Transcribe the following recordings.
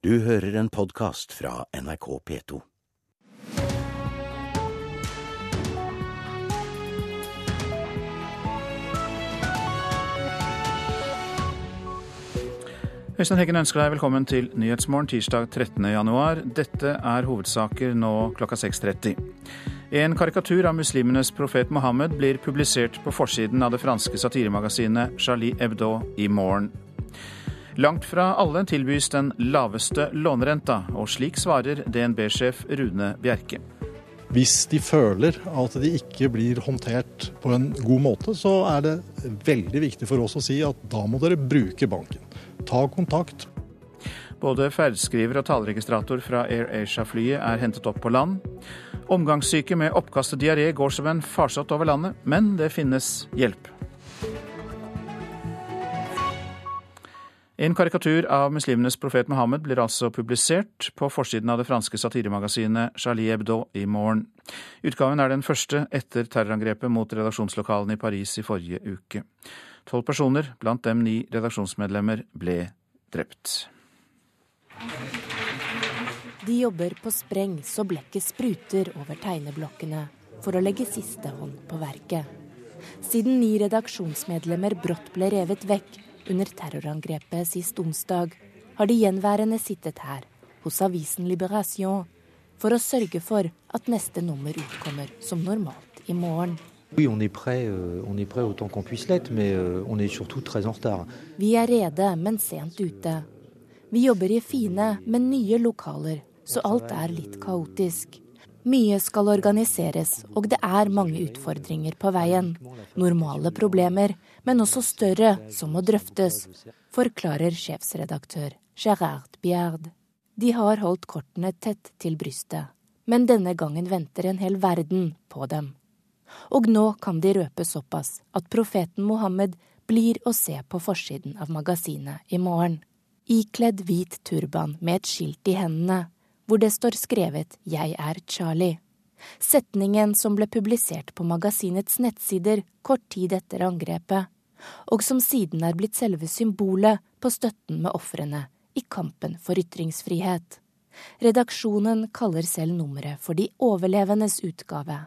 Du hører en podkast fra NRK P2. Øystein Heggen ønsker deg velkommen til Nyhetsmorgen tirsdag 13. januar. Dette er hovedsaker nå klokka 6.30. En karikatur av muslimenes profet Mohammed blir publisert på forsiden av det franske satiremagasinet Charlie Hebdo i morgen. Langt fra alle tilbys den laveste lånerenta, og slik svarer DNB-sjef Rune Bjerke. Hvis de føler at de ikke blir håndtert på en god måte, så er det veldig viktig for oss å si at da må dere bruke banken ta kontakt. Både ferdskriver og taleregistrator fra Air Asia-flyet er hentet opp på land. Omgangssyke med oppkast og diaré går som en farsott over landet, men det finnes hjelp. En karikatur av muslimenes profet Mohammed blir altså publisert på forsiden av det franske satiremagasinet Charlie Hebdo i morgen. Utgaven er den første etter terrorangrepet mot redaksjonslokalene i Paris i forrige uke. Tolv personer, blant dem ni redaksjonsmedlemmer, ble drept. De jobber på spreng så blekket spruter over tegneblokkene for å legge siste hånd på verket. Siden ni redaksjonsmedlemmer brått ble revet vekk under terrorangrepet sist onsdag, har de gjenværende sittet her, hos avisen Liberation, for å sørge for at neste nummer utkommer som normalt i morgen. Euh, euh. Vi er rede, men sent ute. Vi jobber i fine, men nye lokaler, så alt er litt kaotisk. Mye skal organiseres, og det er mange utfordringer på veien. Normale problemer, men også større, som må drøftes, forklarer sjefsredaktør Gerard Biard. De har holdt kortene tett til brystet, men denne gangen venter en hel verden på dem. Og nå kan de røpe såpass at profeten Mohammed blir å se på forsiden av magasinet i morgen. Ikledd hvit turban med et skilt i hendene, hvor det står skrevet 'Jeg er Charlie'. Setningen som ble publisert på magasinets nettsider kort tid etter angrepet, og som siden er blitt selve symbolet på støtten med ofrene i kampen for ytringsfrihet. Redaksjonen kaller selv nummeret for de overlevendes utgave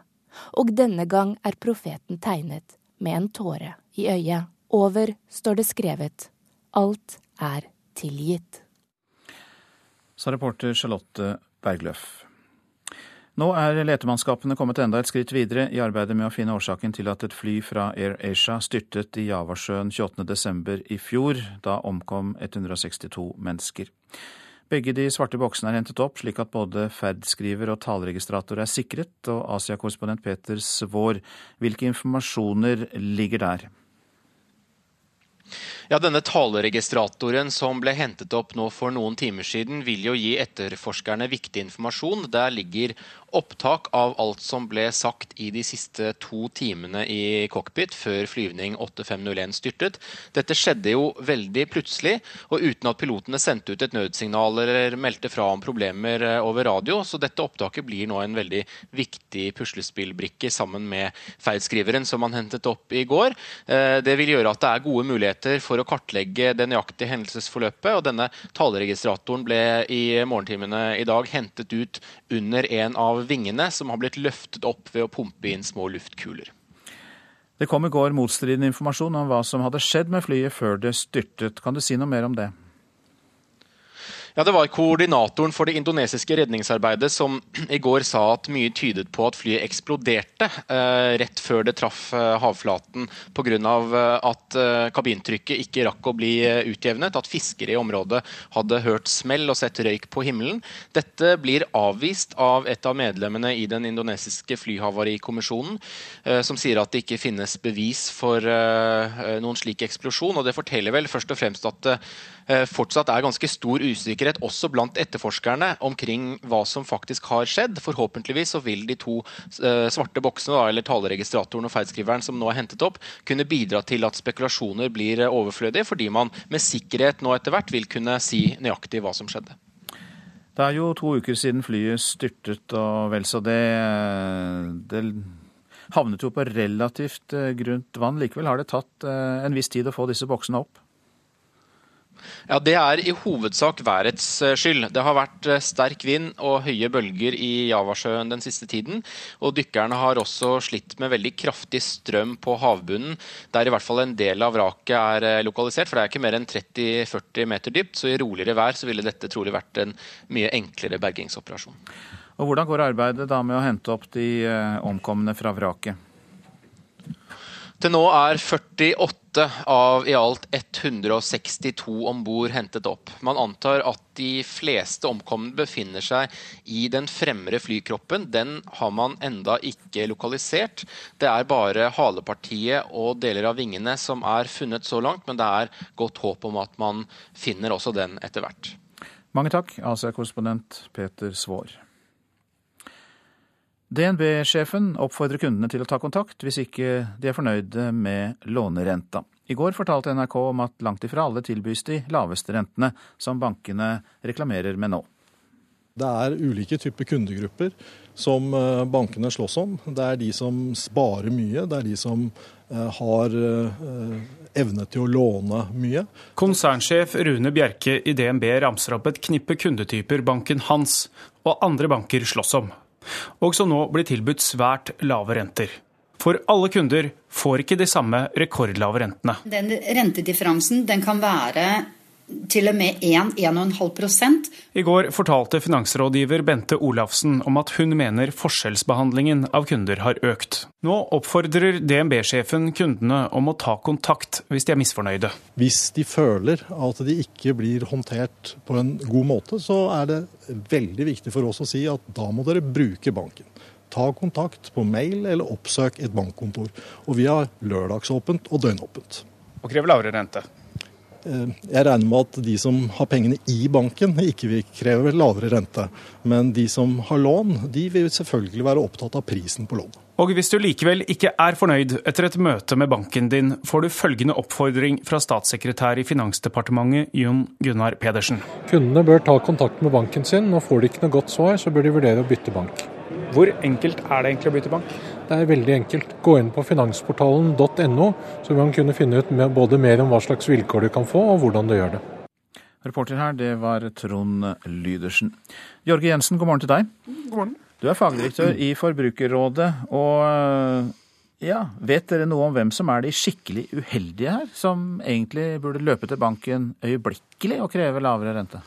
og denne gang er profeten tegnet med en tåre i øyet. Over står det skrevet Alt er tilgitt. Sa reporter Charlotte Bergløff. Nå er letemannskapene kommet enda et skritt videre i arbeidet med å finne årsaken til at et fly fra Air Asia styrtet i Javasjøen 28.12. i fjor. Da omkom 162 mennesker. Begge de svarte boksene er hentet opp, slik at både ferdskriver og taleregistrator er sikret. Og Asia-korrespondent Peter Svår, hvilke informasjoner ligger der? Ja, Denne taleregistratoren som ble hentet opp nå for noen timer siden, vil jo gi etterforskerne viktig informasjon. Der ligger opptak av alt som ble sagt i de siste to timene i cockpit før flyvning 8501 styrtet. Dette skjedde jo veldig plutselig, og uten at pilotene sendte ut et nødsignal eller meldte fra om problemer eh, over radio. Så dette opptaket blir nå en veldig viktig puslespillbrikke sammen med feilskriveren som man hentet opp i går. Eh, det vil gjøre at det er gode muligheter for for å kartlegge det nøyaktige hendelsesforløpet. og Denne taleregistratoren ble i morgentimene i dag hentet ut under en av vingene, som har blitt løftet opp ved å pumpe inn små luftkuler. Det kom i går motstridende informasjon om hva som hadde skjedd med flyet før det styrtet. Kan du si noe mer om det? Ja, Det var koordinatoren for det indonesiske redningsarbeidet som i går sa at mye tydet på at flyet eksploderte eh, rett før det traff eh, havflaten pga. Eh, at eh, kabintrykket ikke rakk å bli eh, utjevnet. At fiskere i området hadde hørt smell og sett røyk på himmelen. Dette blir avvist av et av medlemmene i den indonesiske flyhavarikommisjonen, eh, som sier at det ikke finnes bevis for noen slik eksplosjon. og Det forteller vel først og fremst at fortsatt er ganske stor usikkerhet også blant etterforskerne omkring hva som faktisk har skjedd. Forhåpentligvis så vil de to uh, svarte boksene, eller taleregistratoren og feilskriveren som nå er hentet opp, kunne bidra til at spekulasjoner blir uh, overflødige, fordi man med sikkerhet nå etter hvert vil kunne si nøyaktig hva som skjedde. Det er jo to uker siden flyet styrtet, og vel så det, eh, det havnet jo på relativt grunt vann. Likevel har det tatt en viss tid å få disse boksene opp? Ja, Det er i hovedsak værets eh, skyld. Det har vært eh, sterk vind og høye bølger i Javasjøen den siste tiden. Og dykkerne har også slitt med veldig kraftig strøm på havbunnen, der i hvert fall en del av vraket er eh, lokalisert. For det er ikke mer enn 30-40 meter dypt, så i roligere vær så ville dette trolig vært en mye enklere bergingsoperasjon. Og Hvordan går arbeidet da med å hente opp de omkomne fra vraket? Til nå er 48 av i alt 162 om bord hentet opp. Man antar at de fleste omkomne befinner seg i den fremre flykroppen. Den har man enda ikke lokalisert. Det er bare halepartiet og deler av vingene som er funnet så langt, men det er godt håp om at man finner også den etter hvert. Mange takk, Asia-korrespondent Peter Svaar. DNB-sjefen oppfordrer kundene til å ta kontakt hvis ikke de er fornøyde med lånerenta. I går fortalte NRK om at langt ifra alle tilbys de laveste rentene, som bankene reklamerer med nå. Det er ulike typer kundegrupper som eh, bankene slåss om. Det er de som sparer mye, det er de som eh, har eh, evne til å låne mye. Konsernsjef Rune Bjerke i DNB ramser opp et knippe kundetyper banken hans og andre banker slåss om og som nå blir tilbudt svært lave renter. For alle kunder får ikke de samme rekordlave rentene. Den rentedifferansen den kan være til og med 1-1,5 I går fortalte finansrådgiver Bente Olafsen om at hun mener forskjellsbehandlingen av kunder har økt. Nå oppfordrer DNB-sjefen kundene om å ta kontakt hvis de er misfornøyde. Hvis de føler at de ikke blir håndtert på en god måte, så er det veldig viktig for oss å si at da må dere bruke banken. Ta kontakt på mail eller oppsøk et bankkontor. Og vi har lørdagsåpent og døgnåpent. Og krever lavere rente. Eh, jeg regner med at de som har pengene i banken, ikke vil kreve lavere rente. Men de som har lån, de vil selvfølgelig være opptatt av prisen på lånet. Og hvis du likevel ikke er fornøyd etter et møte med banken din, får du følgende oppfordring fra statssekretær i Finansdepartementet Jon Gunnar Pedersen. Kundene bør ta kontakt med banken sin, og får de ikke noe godt svar, så bør de vurdere å bytte bank. Hvor enkelt er det egentlig å bytte bank? Det er veldig enkelt. Gå inn på finansportalen.no, så vil man kunne finne ut både mer om hva slags vilkår du kan få, og hvordan du gjør det. Reporter her, det var Trond Lydersen. Jorge Jensen, god morgen til deg. God morgen. Du er fagdirektør i Forbrukerrådet. og ja, Vet dere noe om hvem som er de skikkelig uheldige her, som egentlig burde løpe til banken øyeblikkelig og kreve lavere rente?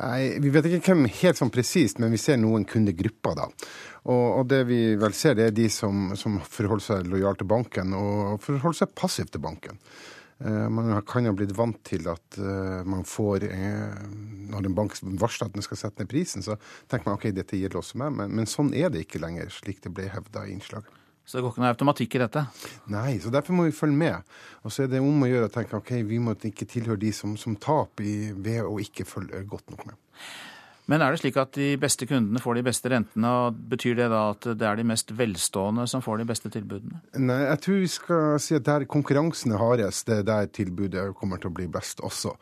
Nei, Vi vet ikke hvem helt sånn presist, men vi ser noen kundegrupper. da. Og, og, det vi vel ser, det er de som, som forholder seg lojalt til banken, og forholder seg passivt til banken. Uh, man kan ha blitt vant til at uh, man får uh, Når en bank varsler at den skal sette ned prisen, så tenker man ok, dette gjelder også meg, men, men sånn er det ikke lenger, slik det ble hevda i innslaget. Så det går ikke noe automatikk i dette? Nei, så derfor må vi følge med. Og så er det om å gjøre å tenke ok, vi må ikke tilhøre de som, som taper ved å ikke følge godt nok med. Men er det slik at de beste kundene får de beste rentene, og betyr det da at det er de mest velstående som får de beste tilbudene? Nei, jeg tror vi skal si at der konkurransen er hardest, det er der tilbudet kommer til å bli best også.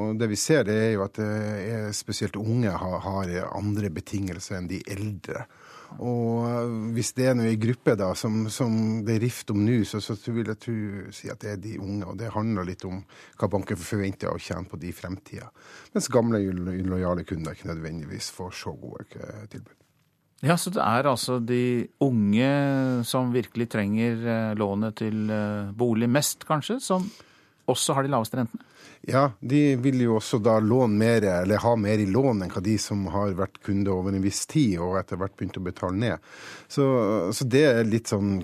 Og det vi ser, det er jo at er spesielt unge har, har andre betingelser enn de eldre. Og eh, hvis det er noe i gruppe da, som, som det er rift om nå, så, så, vil jeg tro, si at det er de unge. Og det handler litt om hva banken forventer å tjene på de i fremtida. Mens gamle, lojale kunder ikke nødvendigvis får så gode eh, tilbud. Ja, Så det er altså de unge som virkelig trenger eh, lånet til bolig mest, kanskje, som også har de laveste rentene? Ja, de vil jo også da låne mer, eller ha mer i lån enn hva de som har vært kunde over en viss tid og etter hvert begynt å betale ned. Så, så det er litt sånn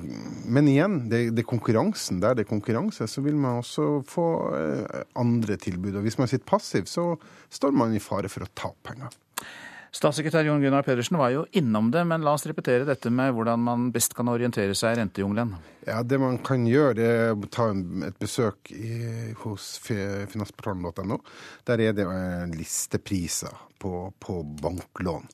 Men igjen, det, det, er konkurransen. Der det er konkurranse, så vil man også få eh, andre tilbud. Og hvis man sitter passiv, så står man i fare for å tape penger. Statssekretær Jon Gunnar Pedersen var jo innom det, men la oss repetere dette med hvordan man best kan orientere seg i rentejungelen. Ja, Det man kan gjøre, det er å ta et besøk i, hos finansportalen.no. Der er det listepriser på, på banklån.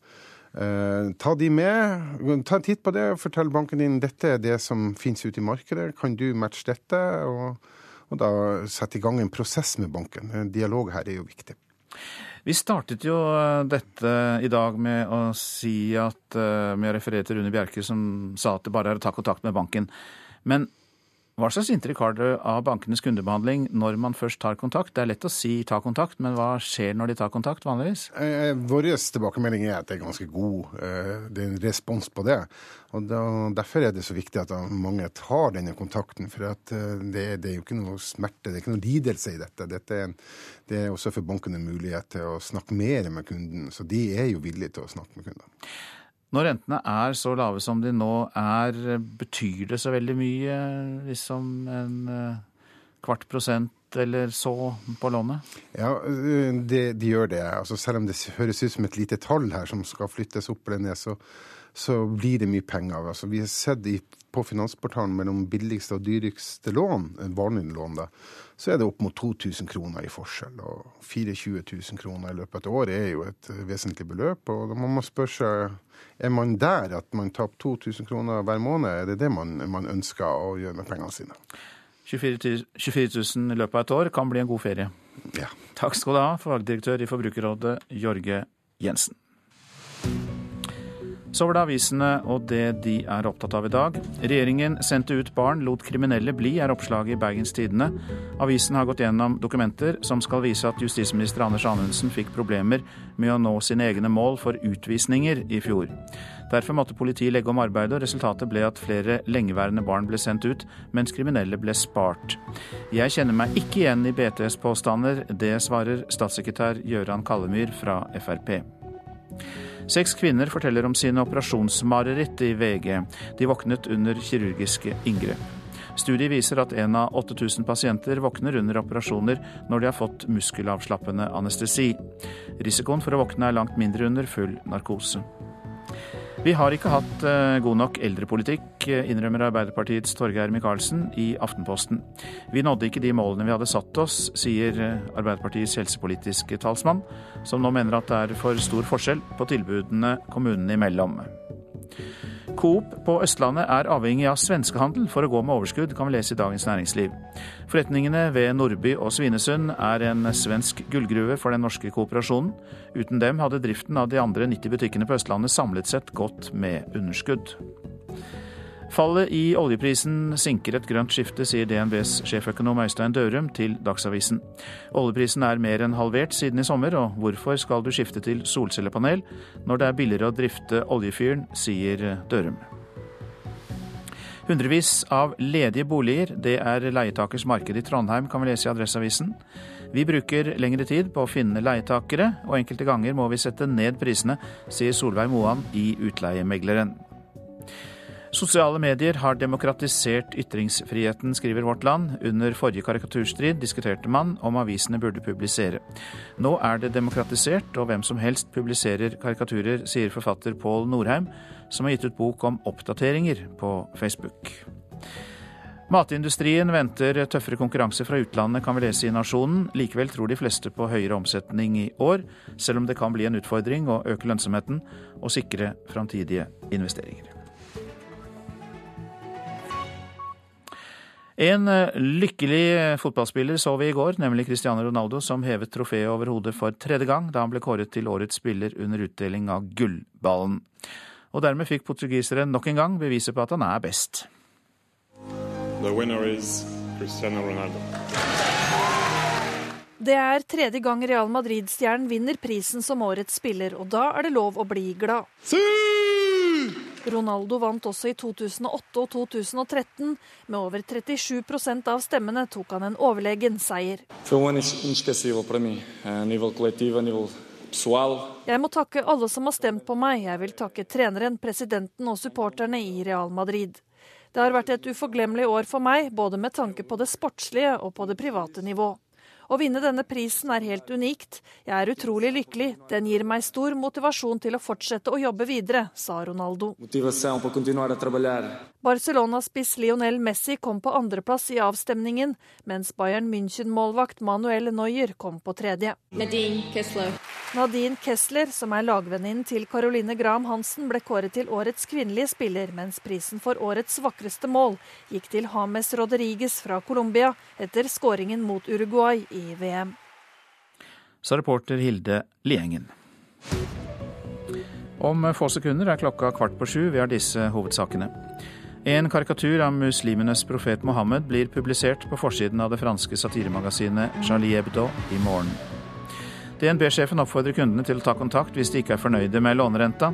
Eh, ta de med. Ta en titt på det fortell banken din dette er det som finnes ute i markedet. Kan du matche dette? Og, og da sette i gang en prosess med banken. En dialog her er jo viktig. Vi startet jo eh, dette i dag med å si at eh, med å referere til Rune Bjerke, som sa at det bare er å ta kontakt med banken. Men Hva slags inntrykk har dere av bankenes kundebehandling når man først tar kontakt? Det er lett å si ta kontakt, men hva skjer når de tar kontakt vanligvis? Eh, Vår tilbakemelding er at det er ganske god eh, det er en respons på det. Og Derfor er det så viktig at mange tar denne kontakten. For at eh, det, det, er jo ikke noe smerte, det er ikke noe lidelse i dette. dette er det er også for banken en mulighet til å snakke mer med kunden. Så de er jo villige til å snakke med kundene. Når rentene er så lave som de nå er, betyr det så veldig mye? Liksom en eh, kvart prosent eller så på lånet? Ja, eh, det, de gjør det. Altså, selv om det høres ut som et lite tall her som skal flyttes opp eller ned, så, så blir det mye penger. Altså, vi har sett i, på Finansportalen mellom billigste og dyreste lån, vanlige lån, da, så er det opp mot 2000 kroner i forskjell. Og 24 000 kroner i løpet av et år er jo et vesentlig beløp. Og da må man spørre seg er man der at man taper 2000 kroner hver måned? Er det det man, man ønsker å gjøre med pengene sine? 24 000 i løpet av et år kan bli en god ferie. Ja. Takk skal du ha, fagdirektør i Forbrukerrådet, Jorge Jensen. Så var det avisene og det de er opptatt av i dag. Regjeringen sendte ut barn, lot kriminelle bli, er oppslaget i Bergens Tidende. Avisen har gått gjennom dokumenter som skal vise at justisminister Anders Anundsen fikk problemer med å nå sine egne mål for utvisninger i fjor. Derfor måtte politiet legge om arbeidet, og resultatet ble at flere lengeværende barn ble sendt ut, mens kriminelle ble spart. Jeg kjenner meg ikke igjen i BTs påstander, det svarer statssekretær Gøran Kallemyr fra Frp. Seks kvinner forteller om sine operasjonsmareritt i VG. De våknet under kirurgiske inngrep. Studiet viser at en av 8000 pasienter våkner under operasjoner når de har fått muskelavslappende anestesi. Risikoen for å våkne er langt mindre under full narkose. Vi har ikke hatt eh, god nok eldrepolitikk, eh, innrømmer Arbeiderpartiets Torgeir Micaelsen i Aftenposten. Vi nådde ikke de målene vi hadde satt oss, sier eh, Arbeiderpartiets helsepolitiske talsmann, som nå mener at det er for stor forskjell på tilbudene kommunene imellom. Coop på Østlandet er avhengig av svenskehandel for å gå med overskudd, kan vi lese i Dagens Næringsliv. Forretningene ved Nordby og Svinesund er en svensk gullgruve for den norske kooperasjonen. Uten dem hadde driften av de andre 90 butikkene på Østlandet samlet sett gått med underskudd. Fallet i oljeprisen sinker et grønt skifte, sier DNBs sjeføkonom Øystein Dørum til Dagsavisen. Oljeprisen er mer enn halvert siden i sommer, og hvorfor skal du skifte til solcellepanel når det er billigere å drifte oljefyren, sier Dørum. Hundrevis av ledige boliger, det er leietakers marked i Trondheim, kan vi lese i Adresseavisen. Vi bruker lengre tid på å finne leietakere, og enkelte ganger må vi sette ned prisene, sier Solveig Moan i Utleiemegleren. Sosiale medier har demokratisert ytringsfriheten, skriver Vårt Land. Under forrige karikaturstrid diskuterte man om avisene burde publisere. Nå er det demokratisert, og hvem som helst publiserer karikaturer, sier forfatter Pål Norheim, som har gitt ut bok om oppdateringer på Facebook. Matindustrien venter tøffere konkurranse fra utlandet, kan vi lese i Nasjonen. Likevel tror de fleste på høyere omsetning i år, selv om det kan bli en utfordring å øke lønnsomheten og sikre framtidige investeringer. En eh, lykkelig fotballspiller så vi i går, nemlig Cristiano Ronaldo, som hevet trofeet over hodet for tredje gang da han ble kåret til årets spiller under utdeling av Gullballen. Og dermed fikk portugiseren nok en gang beviset på at han er best. Det er tredje gang Real Madrid-stjernen vinner prisen som årets spiller, og da er det lov å bli glad. Ronaldo vant også i 2008 og 2013. Med over 37% av stemmene tok han en overlegen seier. Jeg må takke alle som har stemt på meg. Jeg vil takke treneren, presidenten og supporterne i Real Madrid. Det har vært et uforglemmelig år for meg, både med tanke på det sportslige og på det private nivå. Å vinne denne prisen er helt unikt. Jeg er utrolig lykkelig. Den gir meg stor motivasjon til å fortsette å jobbe videre, sa Ronaldo. Barcelona-spiss Lionel Messi kom på andreplass i avstemningen, mens Bayern München-målvakt Manuel Neuer kom på tredje. Nadine Kessler. Nadine Kessler, som er lagvenninnen til Caroline Graham Hansen, ble kåret til årets kvinnelige spiller, mens prisen for årets vakreste mål gikk til James Rodriguez fra Colombia etter skåringen mot Uruguay i i VM. Sa reporter Hilde Liengen. Om få sekunder er klokka kvart på sju. Vi har disse hovedsakene. En karikatur av muslimenes profet Mohammed blir publisert på forsiden av det franske satiremagasinet Charlie Hebdo i morgen. DNB-sjefen oppfordrer kundene til å ta kontakt hvis de ikke er fornøyde med lånerenta.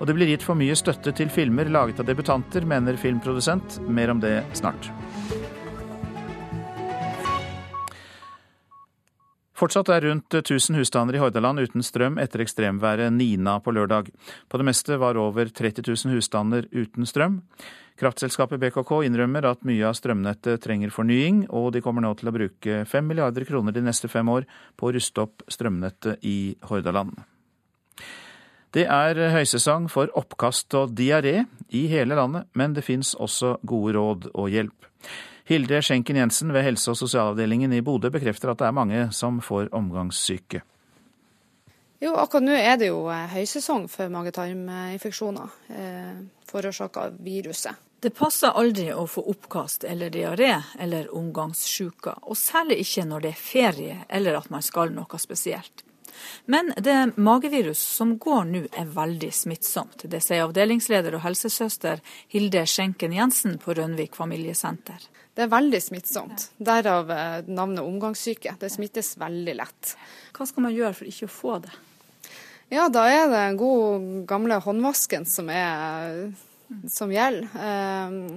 Og det blir gitt for mye støtte til filmer laget av debutanter, mener filmprodusent. Mer om det snart. Fortsatt er rundt 1000 husstander i Hordaland uten strøm etter ekstremværet Nina på lørdag. På det meste var over 30 000 husstander uten strøm. Kraftselskapet BKK innrømmer at mye av strømnettet trenger fornying, og de kommer nå til å bruke 5 milliarder kroner de neste fem år på å ruste opp strømnettet i Hordaland. Det er høysesong for oppkast og diaré i hele landet, men det fins også gode råd og hjelp. Hilde Schenken Jensen ved helse- og sosialavdelingen i Bodø bekrefter at det er mange som får omgangssyke. Jo, akkurat nå er det jo eh, høysesong for magetarminfeksjoner eh, forårsaka av viruset. Det passer aldri å få oppkast eller diaré eller omgangssjuke, og særlig ikke når det er ferie eller at man skal noe spesielt. Men det magevirus som går nå er veldig smittsomt. Det sier avdelingsleder og helsesøster Hilde Schenken Jensen på Rønvik familiesenter. Det er veldig smittsomt. Derav eh, navnet omgangssyke. Det smittes veldig lett. Hva skal man gjøre for ikke å få det? Ja, da er det den gode gamle håndvasken som, er, som gjelder. Um,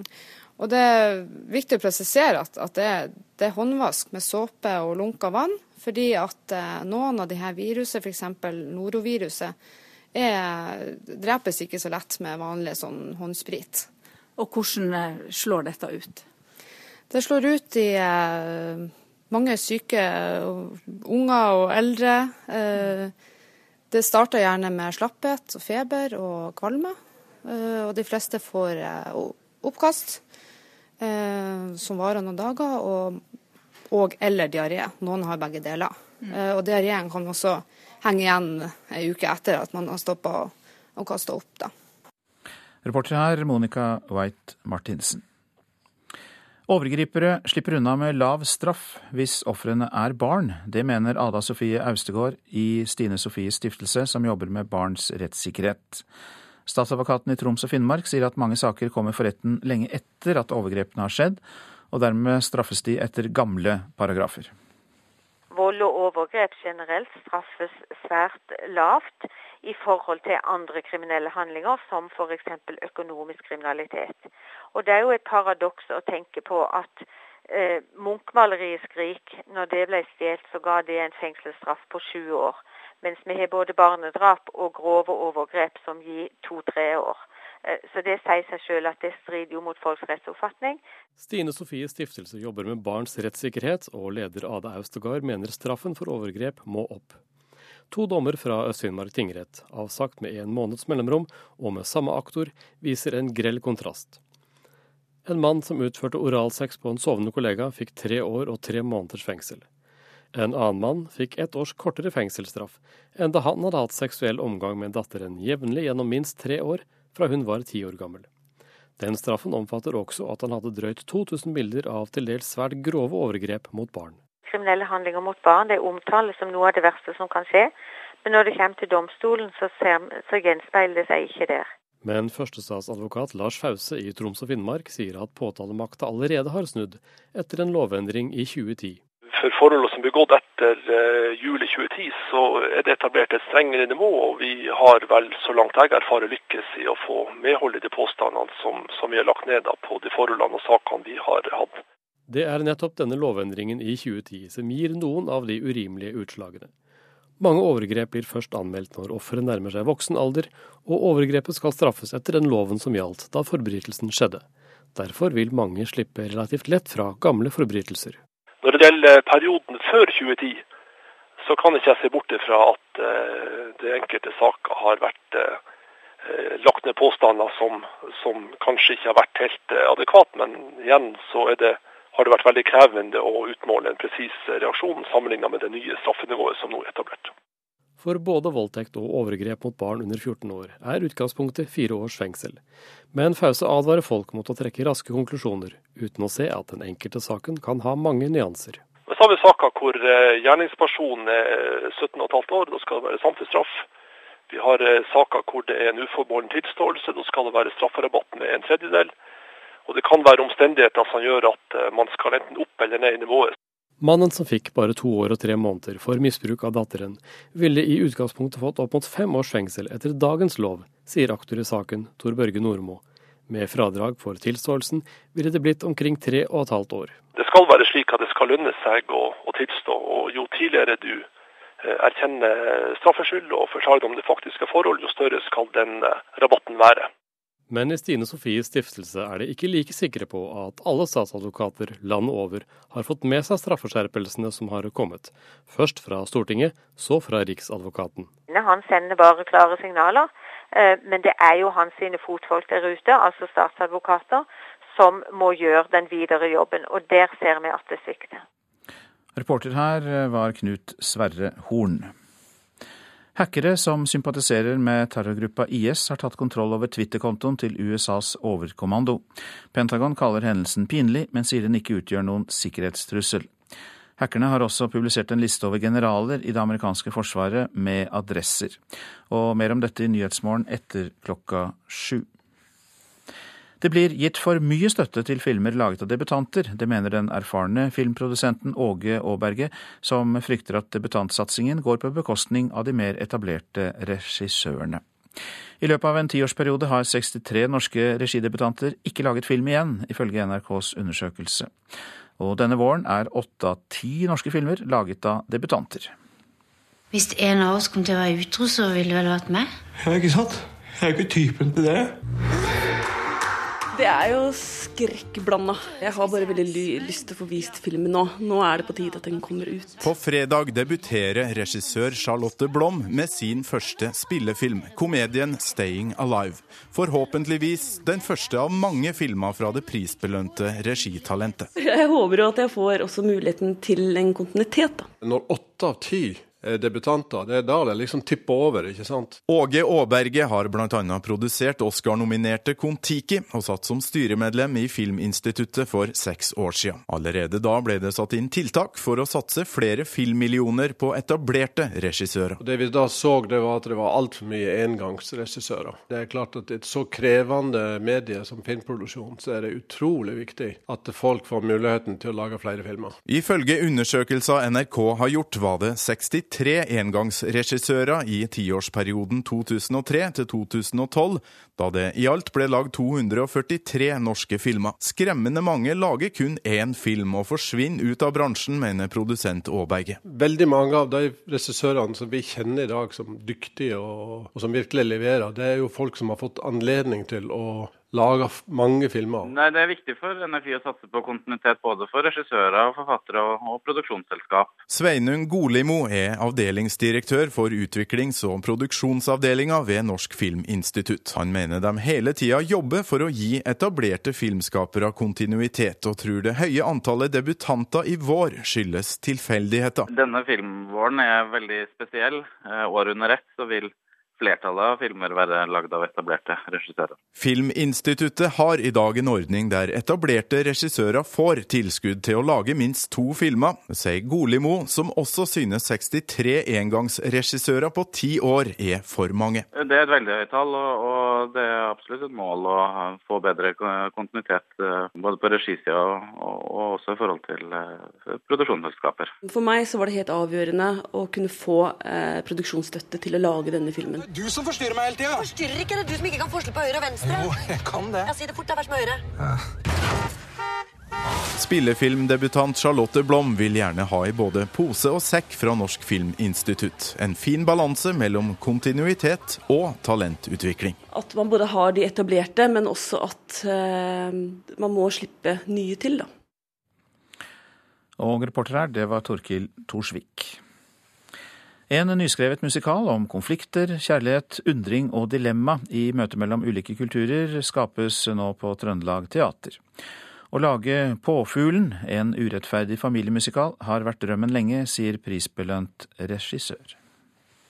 og det er viktig å presisere at, at det, det, er, håndvask med såpe og lunka vann. Fordi at uh, noen av de her viruset, f.eks. noroviruset, er, drepes ikke så lett med vanlig sånn håndsprit. Og hvordan eh, slår dette ut? Det slår ut i uh, mange syke unger og eldre. Uh, det starter gjerne med slapphet, feber og kvalme. Eh, og de fleste får eh, oppkast eh, som varer noen dager, og, og eller diaré. Noen har begge deler. Mm. Og diareen kan også henge igjen ei uke etter at man har stoppa og kasta opp. da. Reporter her, Monica White Martinsen. Overgripere slipper unna med lav straff hvis ofrene er barn. Det mener Ada Sofie Austegård i Stine Sofies stiftelse, som jobber med barns rettssikkerhet. Statsadvokaten i Troms og Finnmark sier at mange saker kommer for retten lenge etter at overgrepene har skjedd, og dermed straffes de etter gamle paragrafer. Vold og overgrep generelt straffes svært lavt i forhold til andre kriminelle handlinger, som f.eks. økonomisk kriminalitet. Og Det er jo et paradoks å tenke på at eh, Munch-maleriet 'Skrik', når det ble stjålet, så ga det en fengselsstraff på 20 år. Mens vi har både barnedrap og grove overgrep som gir to-tre år. Eh, så det sier seg selv at det strider jo mot folks rettsoppfatning. Stine Sofies stiftelse jobber med barns rettssikkerhet, og leder Ada Austegard mener straffen for overgrep må opp. To dommer fra Øst-Finnmark tingrett, avsagt med en måneds mellomrom og med samme aktor, viser en grell kontrast. En mann som utførte oralsex på en sovende kollega, fikk tre år og tre måneders fengsel. En annen mann fikk ett års kortere fengselsstraff enn da han hadde hatt seksuell omgang med datteren jevnlig gjennom minst tre år fra hun var ti år gammel. Den straffen omfatter også at han hadde drøyt 2000 bilder av til dels svært grove overgrep mot barn kriminelle handlinger mot barn. Det omtales som noe av det verste som kan skje. Men når det kommer til domstolen, så, ser, så gjenspeiler det seg ikke der. Men førstestatsadvokat Lars Fause i Troms og Finnmark sier at påtalemakta allerede har snudd etter en lovendring i 2010. For forhold som er begått etter uh, juli 2010, så er det etablert et strengere nivå. Og vi har vel, så langt jeg erfarer, lykkes i å få medhold i de påstandene som, som vi har lagt ned på de forholdene og sakene vi har hatt. Det er nettopp denne lovendringen i 2010 som gir noen av de urimelige utslagene. Mange overgrep blir først anmeldt når offeret nærmer seg voksen alder, og overgrepet skal straffes etter den loven som gjaldt da forbrytelsen skjedde. Derfor vil mange slippe relativt lett fra gamle forbrytelser. Når det gjelder perioden før 2010, så kan ikke jeg se bort fra at uh, det enkelte saker har vært uh, lagt ned påstander som, som, kanskje ikke har vært helt uh, adekvat, men igjen så er det har det vært veldig krevende å utmåle en presis reaksjon sammenlignet med det nye straffenivået som nå er etablert. For både voldtekt og overgrep mot barn under 14 år er utgangspunktet fire års fengsel. Men Fause advarer folk mot å trekke raske konklusjoner, uten å se at den enkelte saken kan ha mange nyanser. Så har vi saker hvor eh, gjerningspersonen er 17,5 år, da skal det være samfunnsstraff. Vi har eh, saker hvor det er en uforbeholden tilståelse, da skal det være strafferabatt med en tredjedel. Og det kan være omstendigheter som gjør at eh, man skal enten opp eller ned i nivået. Mannen som fikk bare to år og tre måneder for misbruk av datteren, ville i utgangspunktet fått opp mot fem års fengsel etter dagens lov, sier aktor i saken Tor Børge Nordmo. Med fradrag for tilståelsen ville det blitt omkring tre og et halvt år. Det skal være slik at det skal lønne seg å, å tilstå. og Jo tidligere du eh, erkjenner straffskyld og forklarer om det faktiske forhold, jo større skal den eh, rabatten være. Men i Stine Sofies stiftelse er de ikke like sikre på at alle statsadvokater landet over har fått med seg straffeskjerpelsene som har kommet. Først fra Stortinget, så fra Riksadvokaten. Han sender bare klare signaler, eh, men det er jo hans sine fotfolk der ute, altså statsadvokater, som må gjøre den videre jobben. Og der ser vi at det svikter. Reporter her var Knut Sverre Horn. Hackere som sympatiserer med terrorgruppa IS, har tatt kontroll over Twitter-kontoen til USAs overkommando. Pentagon kaller hendelsen pinlig, men sier den ikke utgjør noen sikkerhetstrussel. Hackerne har også publisert en liste over generaler i det amerikanske forsvaret med adresser. Og mer om dette i Nyhetsmorgen etter klokka sju. Det blir gitt for mye støtte til filmer laget av debutanter. Det mener den erfarne filmprodusenten Åge Aaberge, som frykter at debutantsatsingen går på bekostning av de mer etablerte regissørene. I løpet av en tiårsperiode har 63 norske regidebutanter ikke laget film igjen, ifølge NRKs undersøkelse. Og denne våren er åtte av ti norske filmer laget av debutanter. Hvis en av oss kom til å være utro, så ville det vel vært meg? Ja, ikke sant? Jeg er jo ikke typen til det. Det er jo skrekkblanda. Jeg har bare veldig lyst til å få vist filmen nå. Nå er det på tide at den kommer ut. På fredag debuterer regissør Charlotte Blom med sin første spillefilm, komedien 'Staying Alive'. Forhåpentligvis den første av mange filmer fra det prisbelønte regitalentet. Jeg håper jo at jeg får også muligheten til en kontinuitet. da. Når åtte av ti debutanter. Det er da det liksom tipper over, ikke sant. Åge Aaberge har bl.a. produsert Oscar-nominerte Kon-Tiki, og satt som styremedlem i Filminstituttet for seks år siden. Allerede da ble det satt inn tiltak for å satse flere filmmillioner på etablerte regissører. Det vi da så, det var at det var altfor mye engangsregissører. Det er klart at et så krevende medie som filmproduksjon, så er det utrolig viktig at folk får muligheten til å lage flere filmer. Ifølge undersøkelser NRK har gjort, var det 63 tre engangsregissører i tiårsperioden 2003 til 2012, da det i alt ble lagd 243 norske filmer. Skremmende mange lager kun én film og forsvinner ut av bransjen, mener produsent Aaberge. Veldig mange av de regissørene som vi kjenner i dag som dyktige og, og som virkelig leverer, det er jo folk som har fått anledning til å laga mange filmer? Nei, Det er viktig for NFI å satse på kontinuitet både for regissører, forfattere og, og produksjonsselskap. Sveinung Golimo er avdelingsdirektør for utviklings- og produksjonsavdelinga ved Norsk Filminstitutt. Han mener de hele tida jobber for å gi etablerte filmskapere kontinuitet, og tror det høye antallet debutanter i vår skyldes tilfeldigheter. Denne filmvåren er veldig spesiell. Eh, året under ett så vil flertallet av filmer være lagd av etablerte regissører. Filminstituttet har i dag en ordning der etablerte regissører får tilskudd til å lage minst to filmer, sier Golimo, som også synes 63 engangsregissører på ti år er for mange. Det er et veldig høyt tall, og det er absolutt et mål å få bedre kontinuitet eh, både på regisida og også i forhold til eh, produksjonsselskaper. For meg så var det helt avgjørende å kunne få eh, produksjonsstøtte til å lage denne filmen du som forstyrrer meg hele tida. Forstyrrer ikke, det er du som ikke kan forskjell på høyre og venstre. Jo, jeg kan det. Ja, Si det fort, da. Vær så med høyre. Spillefilmdebutant Charlotte Blom vil gjerne ha i både pose og sekk fra Norsk Filminstitutt. En fin balanse mellom kontinuitet og talentutvikling. At man både har de etablerte, men også at uh, man må slippe nye til, da. Og reporter her, det var Torkil Torsvik. En nyskrevet musikal om konflikter, kjærlighet, undring og dilemma i møte mellom ulike kulturer skapes nå på Trøndelag Teater. Å lage Påfuglen, en urettferdig familiemusikal, har vært drømmen lenge, sier prisbelønt regissør.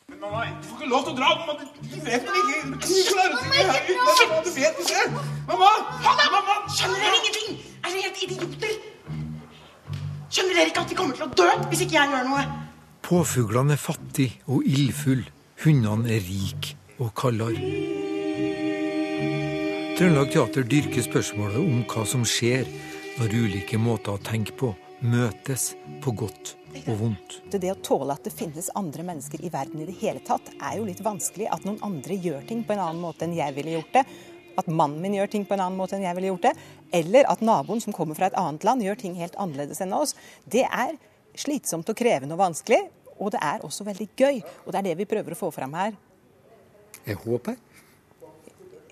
Men mamma, du får ikke lov til å dra! Mamma, du vet vel ikke Du klarer ikke her uten mamma, du vet ikke! Mamma! Mamma! Skjønner dere ingenting? Er dere helt idioter? Skjønner dere ikke at vi kommer til å dø hvis ikke jeg gjør noe? Påfuglene er fattige og ildfulle. Hundene er rike og kaldere. Trøndelag Teater dyrker spørsmålet om hva som skjer når ulike måter å tenke på møtes på godt og vondt. Det å tåle at det finnes andre mennesker i verden i det hele tatt, er jo litt vanskelig. At noen andre gjør ting på en annen måte enn jeg ville gjort det. At mannen min gjør ting på en annen måte enn jeg ville gjort det. Eller at naboen som kommer fra et annet land gjør ting helt annerledes enn oss. Det er slitsomt og krevende og vanskelig. Og det er også veldig gøy. Og det er det vi prøver å få fram her. Jeg håper.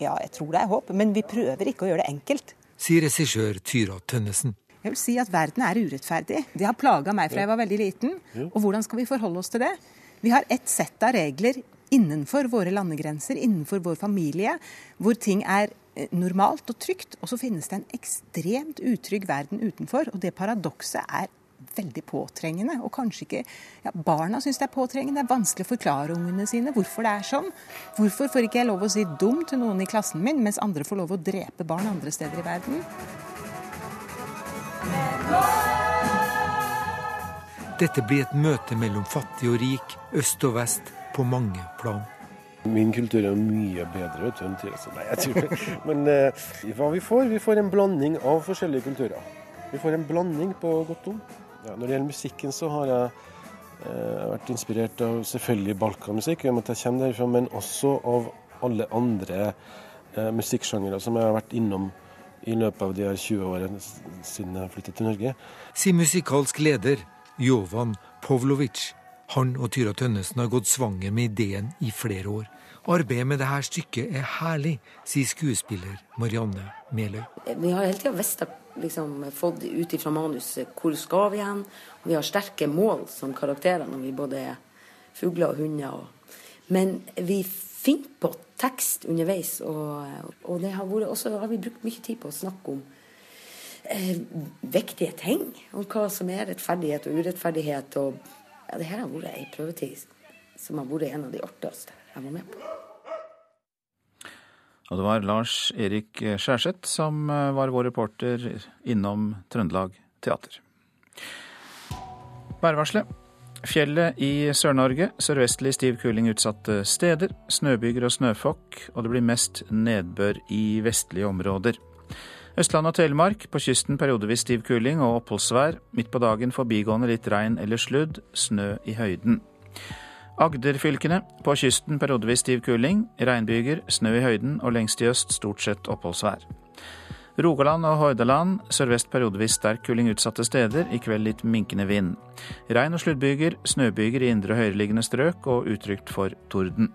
Ja, jeg tror det er håp. Men vi prøver ikke å gjøre det enkelt. Sier regissør Tyra Tønnesen. Jeg vil si at verden er urettferdig. Det har plaga meg fra jeg var veldig liten. Og hvordan skal vi forholde oss til det? Vi har ett sett av regler innenfor våre landegrenser, innenfor vår familie, hvor ting er eh, normalt og trygt. Og så finnes det en ekstremt utrygg verden utenfor. Og det paradokset er veldig påtrengende. Og kanskje ikke ja, Barna syns det er påtrengende. Det er vanskelig å forklare ungene sine hvorfor det er sånn. Hvorfor får ikke jeg lov å si dum til noen i klassen min, mens andre får lov å drepe barn andre steder i verden? Dette blir et møte mellom fattig og rik, øst og vest, på mange plan. Min kultur er mye bedre vet du, enn Therese. Nei, jeg tror. Men eh, hva vi får? Vi får en blanding av forskjellige kulturer. Vi får en blanding på godt om. Ja, når det gjelder musikken, så har jeg eh, vært inspirert av selvfølgelig balkanmusikk, at jeg kommer derfra, men også av alle andre eh, musikksjangere som jeg har vært innom i løpet av de her 20 årene siden jeg flyttet til Norge. Sier musikalsk leder Jovan Povlovic. Han og Tyra Tønnesen har gått svanger med ideen i flere år. Arbeidet med dette stykket er herlig, sier skuespiller Marianne Meløy. Vi har hele tida visst liksom, fått ut ifra manuset hvor skal vi hen. Og vi har sterke mål som karakterer når vi både er fugler og hunder. Og... Men vi finner på tekst underveis, og, og det har vært, også har vi brukt mye tid på å snakke om eh, viktige ting. Om hva som er rettferdighet og urettferdighet. og ja, det her har vært ei prøvetid som har vært en av de artigste jeg var med på. Og det var Lars Erik Skjærseth som eh, var vår reporter innom Trøndelag Teater. Værvarselet. Fjellet i Sør-Norge. Sørvestlig stiv kuling utsatte steder. Snøbyger og snøfokk, og det blir mest nedbør i vestlige områder. Østland og Telemark. På kysten periodevis stiv kuling og oppholdsvær. Midt på dagen forbigående litt regn eller sludd. Snø i høyden. Agderfylkene. På kysten periodevis stiv kuling. Regnbyger, snø i høyden og lengst i øst stort sett oppholdsvær. Rogaland og Hordaland sørvest periodevis sterk kuling utsatte steder, i kveld litt minkende vind. Regn- og sluddbyger, snøbyger i indre og høyereliggende strøk og utrygt for torden.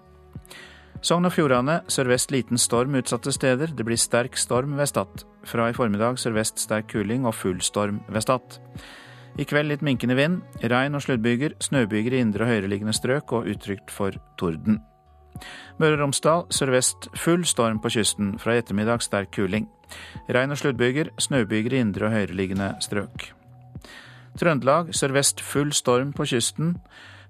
Sogn og Fjordane sørvest liten storm utsatte steder. Det blir sterk storm ved Stad. Fra i formiddag sørvest sterk kuling og full storm ved Stad. I kveld litt minkende vind. Regn og sluddbyger, snøbyger i indre og høyereliggende strøk og utrygt for torden. Møre og Romsdal sørvest full storm på kysten. Fra i ettermiddag sterk kuling. Regn og sluddbyger, snøbyger i indre og høyereliggende strøk. Trøndelag sørvest full storm på kysten.